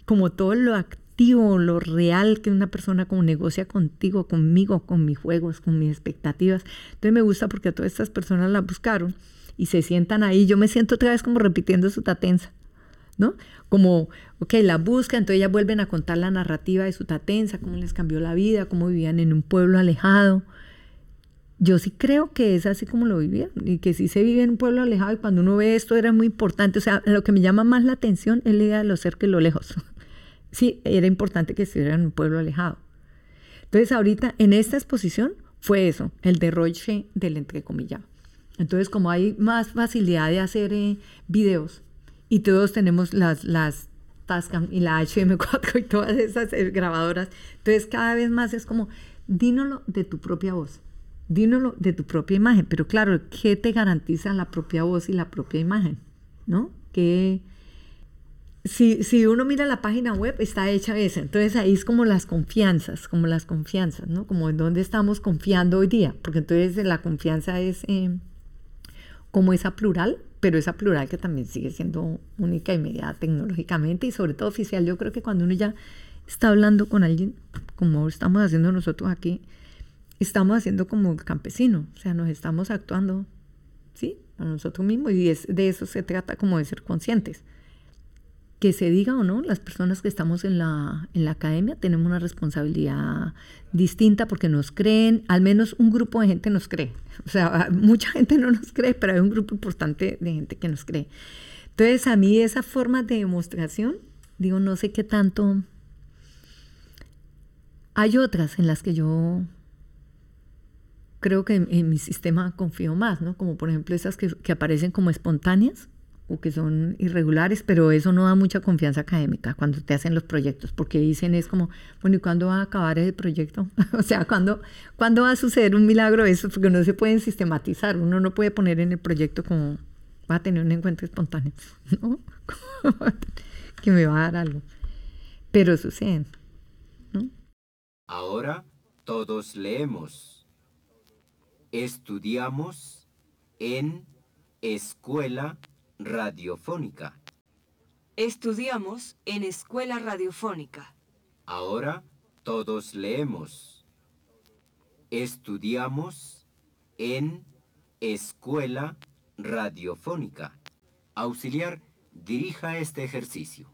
Speaker 2: como todo lo activo, lo real que una persona como negocia contigo, conmigo, con mis juegos, con mis expectativas. Entonces me gusta porque todas estas personas la buscaron y se sientan ahí. Yo me siento otra vez como repitiendo su tatensa, ¿no? Como, ok, la busca, entonces ellas vuelven a contar la narrativa de su tatensa, cómo les cambió la vida, cómo vivían en un pueblo alejado. Yo sí creo que es así como lo vivieron y que sí se vive en un pueblo alejado y cuando uno ve esto era muy importante. O sea, lo que me llama más la atención es la idea de lo cerca y lo lejos. <laughs> Sí, era importante que estuvieran en un pueblo alejado. Entonces ahorita en esta exposición fue eso, el derroche del entrecomillado. Entonces, como hay más facilidad de hacer eh, videos y todos tenemos las, las Tascam y la HM4 y todas esas eh, grabadoras, entonces cada vez más es como, dínolo de tu propia voz, dínolo de tu propia imagen, pero claro, ¿qué te garantiza la propia voz y la propia imagen? ¿No? Que si, si uno mira la página web, está hecha esa. Entonces ahí es como las confianzas, como las confianzas, ¿no? Como en dónde estamos confiando hoy día. Porque entonces la confianza es eh, como esa plural, pero esa plural que también sigue siendo única y media tecnológicamente y sobre todo oficial. Yo creo que cuando uno ya está hablando con alguien, como estamos haciendo nosotros aquí, estamos haciendo como el campesino, o sea, nos estamos actuando, ¿sí? A nosotros mismos y es, de eso se trata como de ser conscientes que se diga o no, las personas que estamos en la, en la academia tenemos una responsabilidad distinta porque nos creen, al menos un grupo de gente nos cree. <laughs> O sea, mucha gente no nos cree, pero hay un grupo importante de gente que nos cree. Entonces, a mí esa forma de demostración, digo, no sé qué tanto... Hay otras en las que yo creo que en, mi sistema confío más, ¿no? Como por ejemplo esas que, que aparecen como espontáneas o que son irregulares, pero eso no da mucha confianza académica cuando te hacen los proyectos, porque dicen es como, bueno, ¿y cuándo va a acabar ese proyecto? <laughs> o sea, ¿cuándo, ¿cuándo va a suceder un milagro eso? Porque no se pueden sistematizar, uno no puede poner en el proyecto como, va a tener un encuentro espontáneo, <laughs> ¿no? <laughs> que me va a dar algo. Pero suceden.
Speaker 19: Ahora todos leemos, estudiamos en escuela radiofónica.
Speaker 20: Estudiamos en escuela radiofónica.
Speaker 19: Ahora todos leemos. Estudiamos en escuela radiofónica. Auxiliar, dirija este ejercicio.